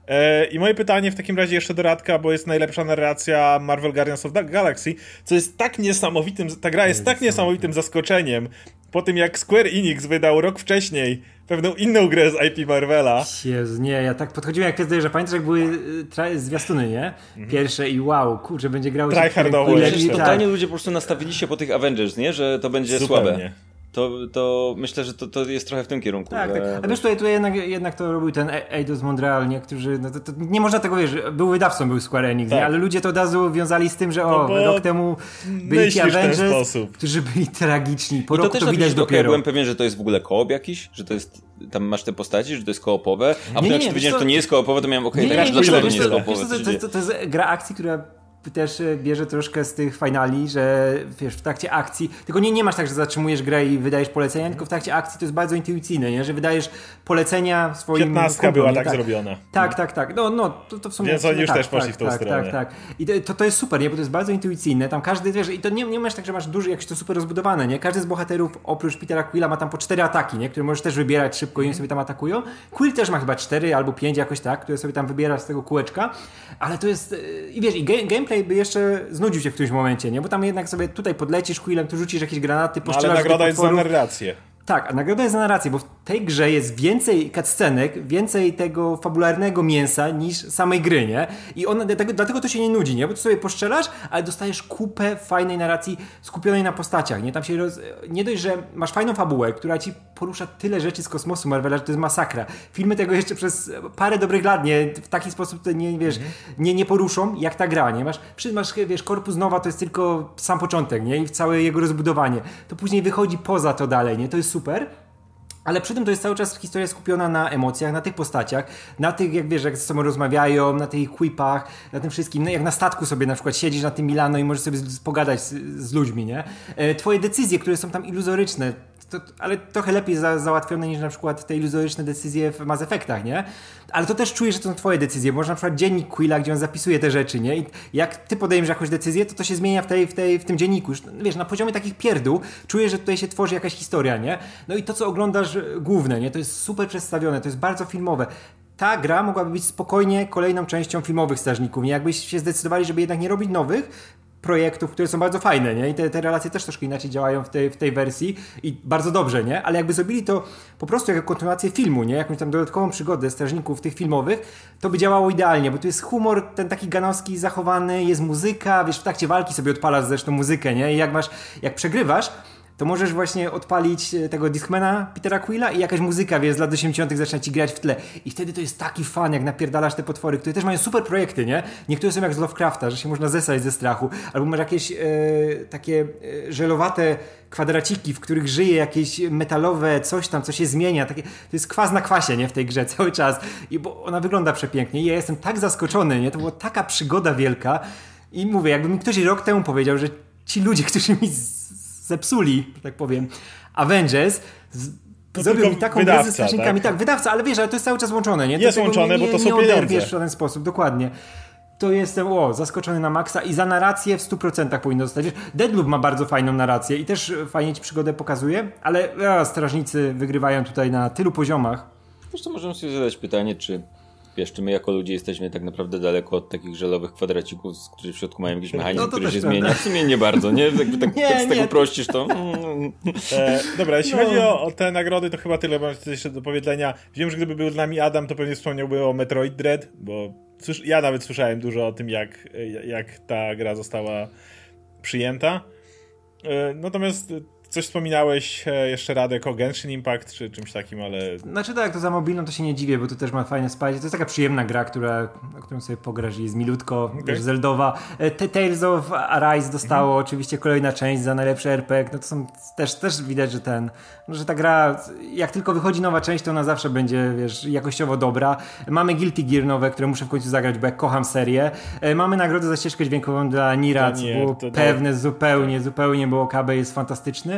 E, I moje pytanie w takim razie jeszcze do Radka, bo jest najlepsza narracja Marvel Guardians of the Galaxy, co jest tak niesamowitym, ta gra jest tak niesamowitym zaskoczeniem, po tym jak Square Enix wydał rok wcześniej pewną inną grę z IP Marvela. Jezu, nie, ja tak podchodziłem jak ty że pamiętasz jak były tra- zwiastuny, nie? Pierwsze i wow, kurczę, będzie grało się Tryhardowo tak. totalnie ludzie po prostu nastawili się po tych Avengers, nie? Że to będzie Zupełnie. słabe. To, to myślę, że to, to jest trochę w tym kierunku. Tak, że, tak. A wiesz, tutaj, tutaj jednak, jednak to robił ten E- Eidos Montreal, nie? Którzy, no to, to nie można tego, wiesz, był wydawcą, był Square Enix, Tak. nie? ale ludzie to od razu wiązali z tym, że o, No rok temu byli ci myślisz w ten Avengers, sposób. którzy byli tragiczni. Po I to roku też to widać dopiero. byłem pewien, że to jest w ogóle koop jakiś, że to jest, tam masz te postaci, że to jest koopowe, a potem nie, jak nie, się wiesz dowiedziałem, że to nie jest koopowe, to miałem okej, okay, nie, dlaczego nie, to nie jest koopowe? to, to, to jest gra akcji, która też e, bierze troszkę z tych finali, że wiesz, w trakcie akcji, tylko nie, nie masz tak, że zatrzymujesz grę i wydajesz polecenia, tylko w trakcie akcji to jest bardzo intuicyjne, nie? że wydajesz polecenia swoim 15 kumplom, była nie? tak zrobiona. Tak, tak, tak. No, no, to, to w sumie... Więc oni już tak, też poszli tak, w tą tak, stronę. Tak, tak. I to, to jest super, nie? Bo to jest bardzo intuicyjne. Tam każdy, wiesz, i to nie, nie masz tak, że masz duży, jakś to super rozbudowane, nie? Każdy z bohaterów, oprócz Petera Quilla, ma tam po cztery ataki, nie? Które możesz też wybierać szybko i oni sobie tam atakują. Quill też ma chyba cztery albo pięć jakoś tak, które sobie tam wybierasz z tego kółeczka. Ale to jest... yy, I wiesz, i ga- gameplay by jeszcze znudził cię w którymś momencie, nie? Bo tam jednak sobie tutaj podlecisz Quillem, tu rzucisz jakieś granaty, No, ale nagroda jest za narrację. Tak, a nagroda jest za narrację, bo w tej grze jest więcej cutscenek, więcej tego fabularnego mięsa niż samej gry, nie? I ona, dlatego, to się nie nudzi, nie? Bo ty sobie poszczelasz, ale dostajesz kupę fajnej narracji skupionej na postaciach, nie? Tam się roz... Nie dość, że masz fajną fabułę, która ci porusza tyle rzeczy z kosmosu Marvela, że to jest masakra. Filmy tego jeszcze przez parę dobrych lat nie, w taki sposób to nie, wiesz, nie, nie poruszą, jak ta gra, nie? Masz, przy, masz, wiesz, Korpus Nowa to jest tylko sam początek, nie? I całe jego rozbudowanie. To później wychodzi poza to dalej, nie? To jest super. Ale przy tym to jest cały czas historia skupiona na emocjach, na tych postaciach, na tych, jak wiesz, jak ze sobą rozmawiają, na tych quipach, na tym wszystkim. No, jak na statku sobie na przykład siedzisz na tym Milano i możesz sobie pogadać z, z ludźmi, nie? E, Twoje decyzje, które są tam iluzoryczne, to, ale trochę lepiej za, załatwione niż na przykład te iluzoryczne decyzje w Mass Effectach, nie? Ale to też czujesz, że to są twoje decyzje. Może na przykład dziennik Quilla, gdzie on zapisuje te rzeczy, nie? I jak ty podejmiesz jakąś decyzję, to to się zmienia w, tej, w, tej, w tym dzienniku. Już, wiesz, na poziomie takich pierdół czujesz, że tutaj się tworzy jakaś historia, nie? No i to, co oglądasz e, główne, nie? To jest super przedstawione, to jest bardzo filmowe. Ta gra mogłaby być spokojnie kolejną częścią filmowych strażników, nie? Jakbyś się zdecydowali, żeby jednak nie robić nowych, projektów, które są bardzo fajne, nie? I te, te relacje też troszkę inaczej działają w tej, w tej wersji i bardzo dobrze, nie? Ale jakby zrobili to po prostu jako kontynuację filmu, nie? Jakąś tam dodatkową przygodę strażników tych filmowych, to by działało idealnie, bo tu jest humor ten taki ganowski zachowany, jest muzyka, wiesz, w trakcie walki sobie odpalasz zresztą muzykę, nie? I jak masz, jak przegrywasz, to możesz właśnie odpalić e, tego Discmana Petera Quilla i jakaś muzyka, wiesz, z lat 80. zaczyna ci grać w tle. I wtedy to jest taki fan, jak napierdalasz te potwory, które też mają super projekty, nie? Niektóre są jak z Lovecrafta, że się można zesrać ze strachu. Albo masz jakieś e, takie e, żelowate kwadraciki, w których żyje jakieś metalowe coś tam, co się zmienia. Takie, to jest kwas na kwasie, nie? W tej grze cały czas. I bo ona wygląda przepięknie. I ja jestem tak zaskoczony, nie? To była taka przygoda wielka. I mówię, jakby mi ktoś rok temu powiedział, że ci ludzie, którzy mi zepsuli, że tak powiem, Avengers, z, To zrobił mi taką wydawca, grę ze strażnikami. tak? Tak? wydawca, ale wiesz, ale to jest cały czas łączone, nie? Jest łączone, nie, bo to nie, są nie pieniądze. w żaden sposób, dokładnie. To jestem, o, zaskoczony na maksa i za narrację w 100% powinno zostać. Deadloop ma bardzo fajną narrację i też fajnie ci przygodę pokazuje, ale a, strażnicy wygrywają tutaj na tylu poziomach. Wiesz co, możemy sobie zadać pytanie, czy wiesz, czy my jako ludzie jesteśmy tak naprawdę daleko od takich żelowych kwadracików, z- którzy w środku mają jakiś mechanizm, No to który się prawda. zmienia. W sumie nie bardzo, nie? Jakby tak, Nie, tak z tego nie. prościsz, to... E, dobra, jeśli No. chodzi o, o te nagrody, to chyba tyle mam jeszcze do powiedzenia. Wiem, że gdyby był z nami Adam, to pewnie wspomniałby o Metroid Dread, bo słysz, ja nawet słyszałem dużo o tym, jak, jak ta gra została przyjęta. E, natomiast coś wspominałeś e, jeszcze Radek o Genshin Impact czy czymś takim, ale... Znaczy tak, to za mobilną to się nie dziwię, bo to też ma fajne spajcie. To jest taka przyjemna gra, która, którą sobie pograsz i jest milutko, okay. wiesz, Zeldowa. E, Tales of Arise dostało mhm. oczywiście kolejna część za najlepszy RPG, no to są też, też widać, że ten, że ta gra, jak tylko wychodzi nowa część, to ona zawsze będzie, wiesz, jakościowo dobra. Mamy Guilty Gear nowe, które muszę w końcu zagrać, bo jak kocham serię. E, mamy nagrodę za ścieżkę dźwiękową dla Nira, co było pewne zupełnie, zupełnie, bo KB jest fantastyczny.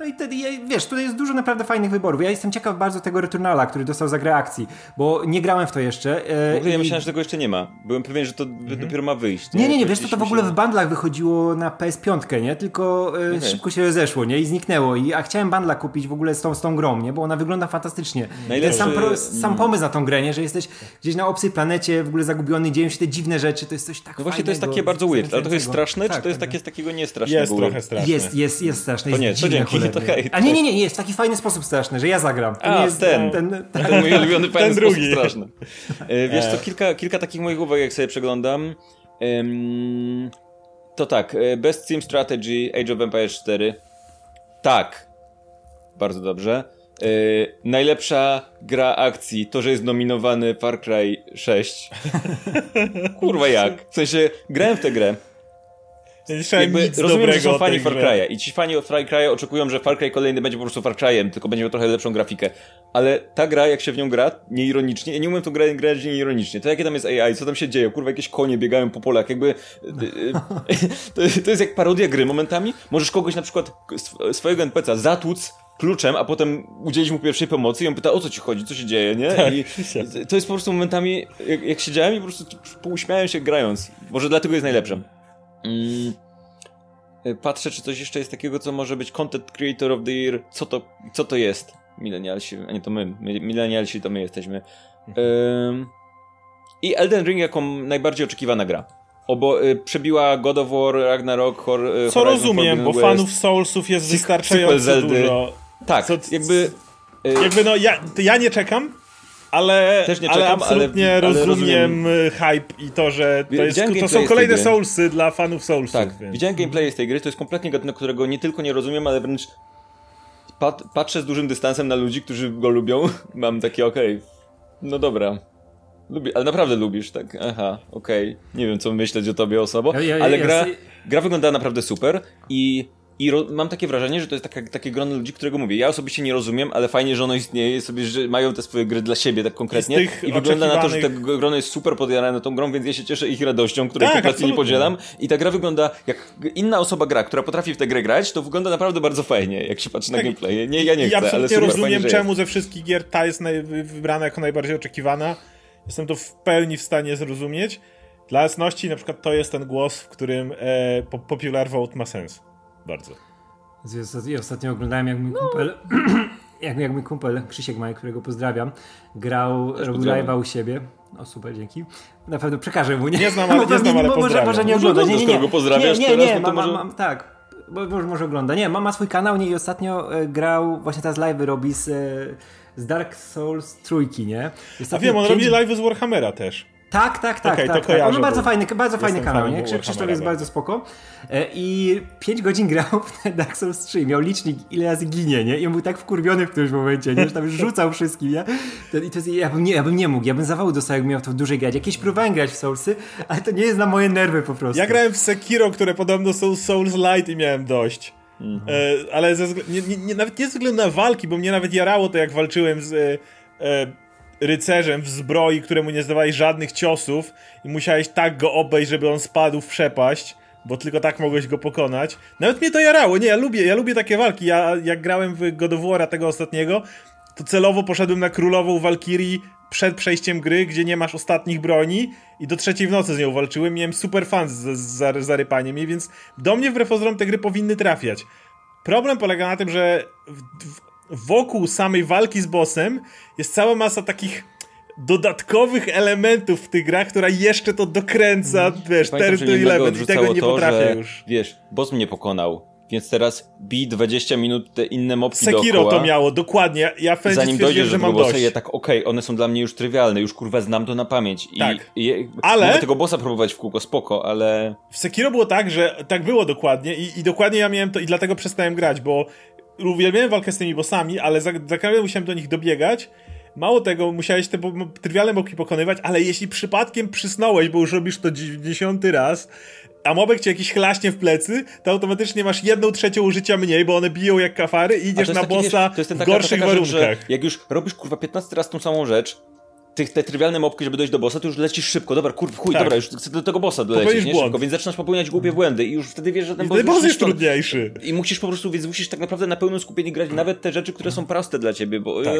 No i wtedy, wiesz, tutaj jest dużo naprawdę fajnych wyborów. Ja jestem ciekaw bardzo tego Returnala, który dostał za grę akcji, bo nie grałem w to jeszcze. E, w ogóle ja myślałem, że tego jeszcze nie ma. Byłem pewien, że to mhm. dopiero ma wyjść. Nie, nie, nie, nie wiesz, to, to w ogóle w bundlach wychodziło na PS5, nie? Tylko e, okay. szybko się rozeszło, nie? I zniknęło. I, a chciałem bundla kupić w ogóle z tą, z tą grą, nie? Bo ona wygląda fantastycznie. Najlepszy... Sam, pro, sam mm. pomysł na tą grę, nie? Że jesteś gdzieś na obcej planecie, w ogóle zagubiony, dzieją się te dziwne rzeczy, to jest coś tak No właśnie to jest takie bardzo weird, ale to jest straszne, tak, czy to jest tak, takie z takiego niestrasznego? Jest trochę straszne. Jest, jest, jest straszne. To nie, to dzięki, to hej. A nie, nie, nie, jest w taki fajny sposób straszny, że ja zagram. To A, nie jest ten, ten, ten, ten mój ulubiony fajny ten sposób drugi. straszny. E, wiesz, to e. kilka, kilka takich moich uwag, jak sobie przeglądam. to tak, e, Best Team Strategy, Age of Empires 4. Tak. Bardzo dobrze. najlepsza gra akcji, to, że jest nominowany Far Cry 6. Kurwa jak? W sensie, grałem w tę grę. Jakby, rozumiem, że są fani Far Cry'a i ci fani Far Cry'a oczekują, że Far Cry kolejny będzie po prostu Far Cry'em, tylko będzie miał trochę lepszą grafikę. Ale ta gra, jak się w nią gra, nieironicznie, ja nie umiem tu grać, grać nieironicznie. To jakie tam jest AI, co tam się dzieje, kurwa, jakieś konie biegają po polach, jakby... Y, y, to jest jak parodia gry momentami. Możesz kogoś na przykład, swojego NPC'a zatłuc kluczem, a potem udzielić mu pierwszej pomocy i on pyta, o co ci chodzi, co się dzieje, nie? Tak, I to jest po prostu momentami, jak, jak siedziałem i po prostu uśmiałem się grając. Może dlatego jest najlepsze. Mm, y, patrzę, czy coś jeszcze jest takiego, co może być Content Creator of the Year. Co to, co to jest? Milenialsi, a nie to my. Milenialsi to my jesteśmy. Ym, I Elden Ring jako najbardziej oczekiwana gra. Obo, y, przebiła God of War, Ragnarok, Hor, y, Co rozumiem, bo West. fanów Soulsów jest wystarczająco dużo. Tak, co, jakby... Y, jakby no, ja, ja nie czekam, ale, Też nie czekam, ale absolutnie ale, rozumiem, rozumiem, hype i to, że to, jest, to są kolejne Soulsy dla fanów Soulsów. Tak, więc. widziałem gameplay z tej gry, to jest kompletnie gatunek, którego nie tylko nie rozumiem, ale wręcz pat, patrzę z dużym dystansem na ludzi, którzy go lubią. Mam takie, okej, okay, no dobra. Lubię, ale naprawdę lubisz, tak? Aha, okej. Okay. Nie wiem, co myśleć o tobie osobo, ja, ja, ale gra, gra wygląda naprawdę super i i mam takie wrażenie, że to jest taka, takie grono ludzi, którego mówię. Ja osobiście nie rozumiem, ale fajnie, że ono istnieje, sobie, że mają te swoje gry dla siebie tak konkretnie. I wygląda na to, że to grono jest super podjarane tą grą, więc ja się cieszę ich radością, której tak, kompletnie nie podzielam. I ta gra wygląda, jak inna osoba gra, która potrafi w tę grę grać, to wygląda naprawdę bardzo fajnie, jak się patrzy tak. na gameplay. Nie, ja nie chcę, ja ale super rozumiem, fajnie, czemu ze wszystkich gier ta jest wybrana jako najbardziej oczekiwana. Jestem to w pełni w stanie zrozumieć. Dla jasności, na przykład to jest ten głos, w którym e, Popular Vote ma sens. Bardzo. Ja ostatnio oglądałem, jak mój no. kumpel, jak, jak mój kumpel Krzysiek Maj, którego pozdrawiam, grał, Też robił live'a u siebie. O super, dzięki. Na pewno przekażę mu, nie? Nie znam, ale, nie znam, ale może, może nie ogląda. Nie, nie, nie. pozdrawiasz nie, nie, nie, ma, może... ma, ma, tak. Może, może ogląda. Nie, ma, ma swój kanał nie, i ostatnio e, grał, właśnie teraz live robi z, e, z Dark Souls trójki, nie? A wiem, on pięć... robi live z Warhammera też. Tak, tak, tak. Okay, tak, tak. On ma bardzo fajny, bardzo fajny kanał, nie? Krzysztof jest bardzo spoko. E, I 5 godzin grał w Dark Souls 3. Miał licznik, ile razy ginie, nie? I on był tak wkurwiony w którymś momencie, nie? Że tam już rzucał wszystkim, nie? I to jest, ja, bym nie, ja bym nie mógł, ja bym zawału dostał, jakbym miał to w dużej grać. Jakieś próbowałem grać w Soulsy, ale to nie jest na moje nerwy po prostu. Ja grałem w Sekiro, które podobno są Souls Light i miałem dość. Mhm. E, ale ze, nie, nie, nie, nawet nie ze względu na walki, bo mnie nawet jarało to, jak walczyłem z... E, rycerzem w zbroi, któremu nie zdawałeś żadnych ciosów i musiałeś tak go obejść, żeby on spadł w przepaść, bo tylko tak mogłeś go pokonać. Nawet mnie to jarało, nie, ja lubię, ja lubię takie walki. Ja jak grałem w God of War tego ostatniego, to celowo poszedłem na królową Walkirii przed przejściem gry, gdzie nie masz ostatnich broni i do trzeciej w nocy z nią walczyłem. Miałem super fan z, z zarypaniem jej, więc do mnie wbrew pozorom te gry powinny trafiać. Problem polega na tym, że w, w, wokół samej walki z bossem jest cała masa takich dodatkowych elementów w tych grach, która jeszcze to dokręca, mm. wiesz, Pamiętam, 11 i tego nie to, potrafię że, już. Wiesz, boss mnie pokonał więc teraz bij 20 minut te inne mopki Sekiro dookoła, to miało, dokładnie. Ja Zanim dojdziesz że mam bossa, ja tak okej, okay, one są dla mnie już trywialne, już kurwa znam to na pamięć. I, tak. I, ale... Mogę tego bossa próbować w kółko, spoko, ale... W Sekiro było tak, że tak było dokładnie i, i dokładnie ja miałem to i dlatego przestałem grać, bo uwielbiałem walkę z tymi bossami, ale za, za każdym musiałem do nich dobiegać. Mało tego, musiałeś te trywialne boki pokonywać, ale jeśli przypadkiem przysnąłeś, bo już robisz to 90 raz, a mobek ci jakiś chlaśnie w plecy, to automatycznie masz jedną trzecią użycia mniej, bo one biją jak kafary i idziesz na bossa wiesz, w gorszych taka warunkach. Rzecz, jak już robisz kurwa 15 raz tą samą rzecz, tych, te trywialne mopki, żeby dojść do bossa, to już lecisz szybko. Dobra, kurwa, chuj, tak. dobra, już chcę do tego bossa dolecieć, nie? Szybko, więc zaczynasz popełniać głupie błędy i już wtedy wiesz, że ten boss, boss jest trudniejszy. I musisz po prostu, więc musisz tak naprawdę na pełnym skupieniu grać nawet te rzeczy, które są proste dla ciebie, bo... Tak.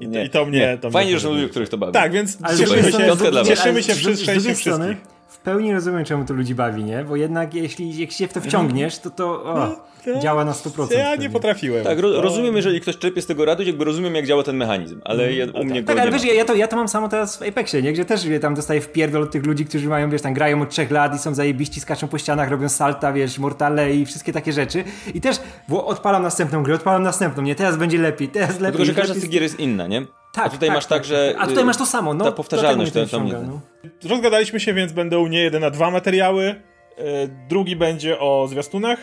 I, to, I to mnie... To Fajnie, że są ludzie, których to bawi. Tak, więc cieszymy się, cieszymy się wszyscy wszystkich pełni rozumiem, czemu to ludzi bawi, nie? Bo jednak jeśli, jeśli się w to wciągniesz, to to o, no, to działa na 100%. Ja nie potrafiłem. Tak, ro rozumiem, jeżeli ktoś czerpie z tego radość, jakby rozumiem, jak działa ten mechanizm, ale mm, ja, u mnie tak, ale wiesz, ja, to, ja to mam samo teraz w Apexie, nie? Gdzie też wie, tam dostaję wpierdol od tych ludzi, którzy mają, wiesz, tam grają od trzech lat i są zajebiści, skaczą po ścianach, robią salta, wiesz, mortale i wszystkie takie rzeczy. I też odpalam następną grę, odpalam następną, nie? Teraz będzie lepiej, teraz lepiej. Tylko, że każda z tych gier jest inna, nie? Tak, a tutaj tak, masz tak, tak, że. A tutaj masz to samo, no. Ta powtarzalność to, to mnie. No. Rozgadaliśmy się, więc będą nie jeden, a dwa materiały. E, drugi będzie o zwiastunach,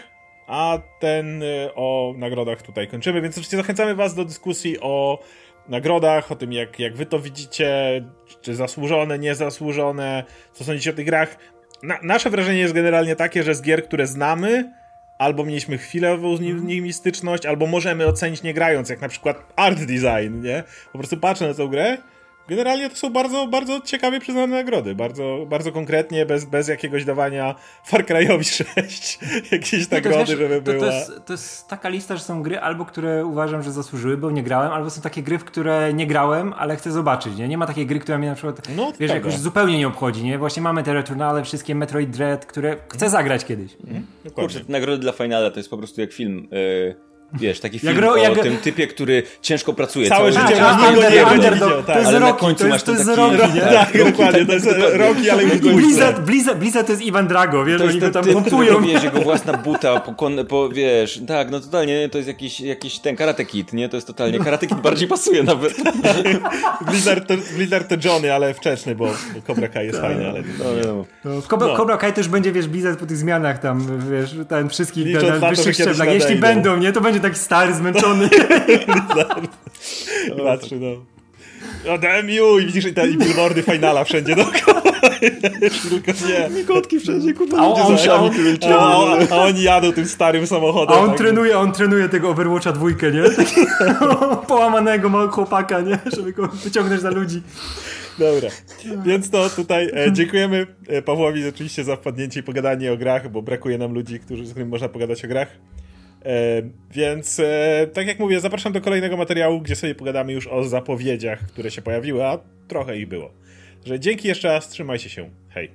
a ten e, o nagrodach tutaj kończymy, więc oczywiście zachęcamy Was do dyskusji o nagrodach, o tym jak, jak Wy to widzicie, czy zasłużone, niezasłużone, co sądzicie o tych grach. Na, nasze wrażenie jest generalnie takie, że z gier, które znamy, albo mieliśmy chwilową z nimi styczność, albo możemy ocenić nie grając, jak na przykład art design, nie? Po prostu patrzę na tę grę generalnie to są bardzo, bardzo ciekawie przyznane nagrody. Bardzo, bardzo konkretnie, bez, bez jakiegoś dawania Far Cry'owi 6 jakiejś nagrody, wiesz, żeby to, była. To jest, to jest taka lista, że są gry albo które uważam, że zasłużyły, bo nie grałem, albo są takie gry, w które nie grałem, ale chcę zobaczyć, nie? Nie ma takiej gry, która mnie na przykład, no, wiesz, jakoś zupełnie nie obchodzi, nie? Właśnie mamy te Returnale, wszystkie Metroid Dread, które chcę zagrać kiedyś. Mhm. Kurczę, nagrody dla Finala to jest po prostu jak film. Yy Wiesz, taki film jak, o jak... tym typie, który ciężko pracuje całe, całe życie, tak, under, nie under, widział, tak. ale na końcu to jest, masz to jest taki... Rocky, nie? Tak, tak dokładnie, to jest Rocky, ale już Blizzard, Blizzard, Blizzard to jest Ivan Drago, wiesz, to oni go tam typ, pompują. Wiesz, jego własna buta, po, po, wiesz, tak, no totalnie, to jest jakiś, jakiś ten Karate Kid, nie? To jest totalnie, Karate Kid bardziej pasuje nawet. Blizzard, to, Blizzard to Johnny, ale wczesny, bo Cobra Kai jest fajny, ale... No, no. No, Cobra. Cobra Kai też będzie, wiesz, Blizzard po tych zmianach tam, wiesz, ten wszystkich na wyższych szczeblach. Jeśli będą, nie? To będzie taki stary, zmęczony. Patrzy, no. O, damn you! I widzisz i te i billboardy finala wszędzie dookoła. Tylko nie. Kotki wszędzie, kurwa. A, on, on, a, a, oni jadą tym starym samochodem. A on tak. trenuje, on trenuje tego Overwatcha dwójkę, nie? Połamanego małego chłopaka, nie? Żeby go wyciągnąć za ludzi. Dobra, więc to tutaj e, dziękujemy e, Pawłowi oczywiście za wpadnięcie i pogadanie o grach, bo brakuje nam ludzi, którzy, z którymi można pogadać o grach. E, więc, e, tak jak mówię, zapraszam do kolejnego materiału, gdzie sobie pogadamy już o zapowiedziach, które się pojawiły, a trochę ich było. Że dzięki jeszcze raz, trzymajcie się. Hej.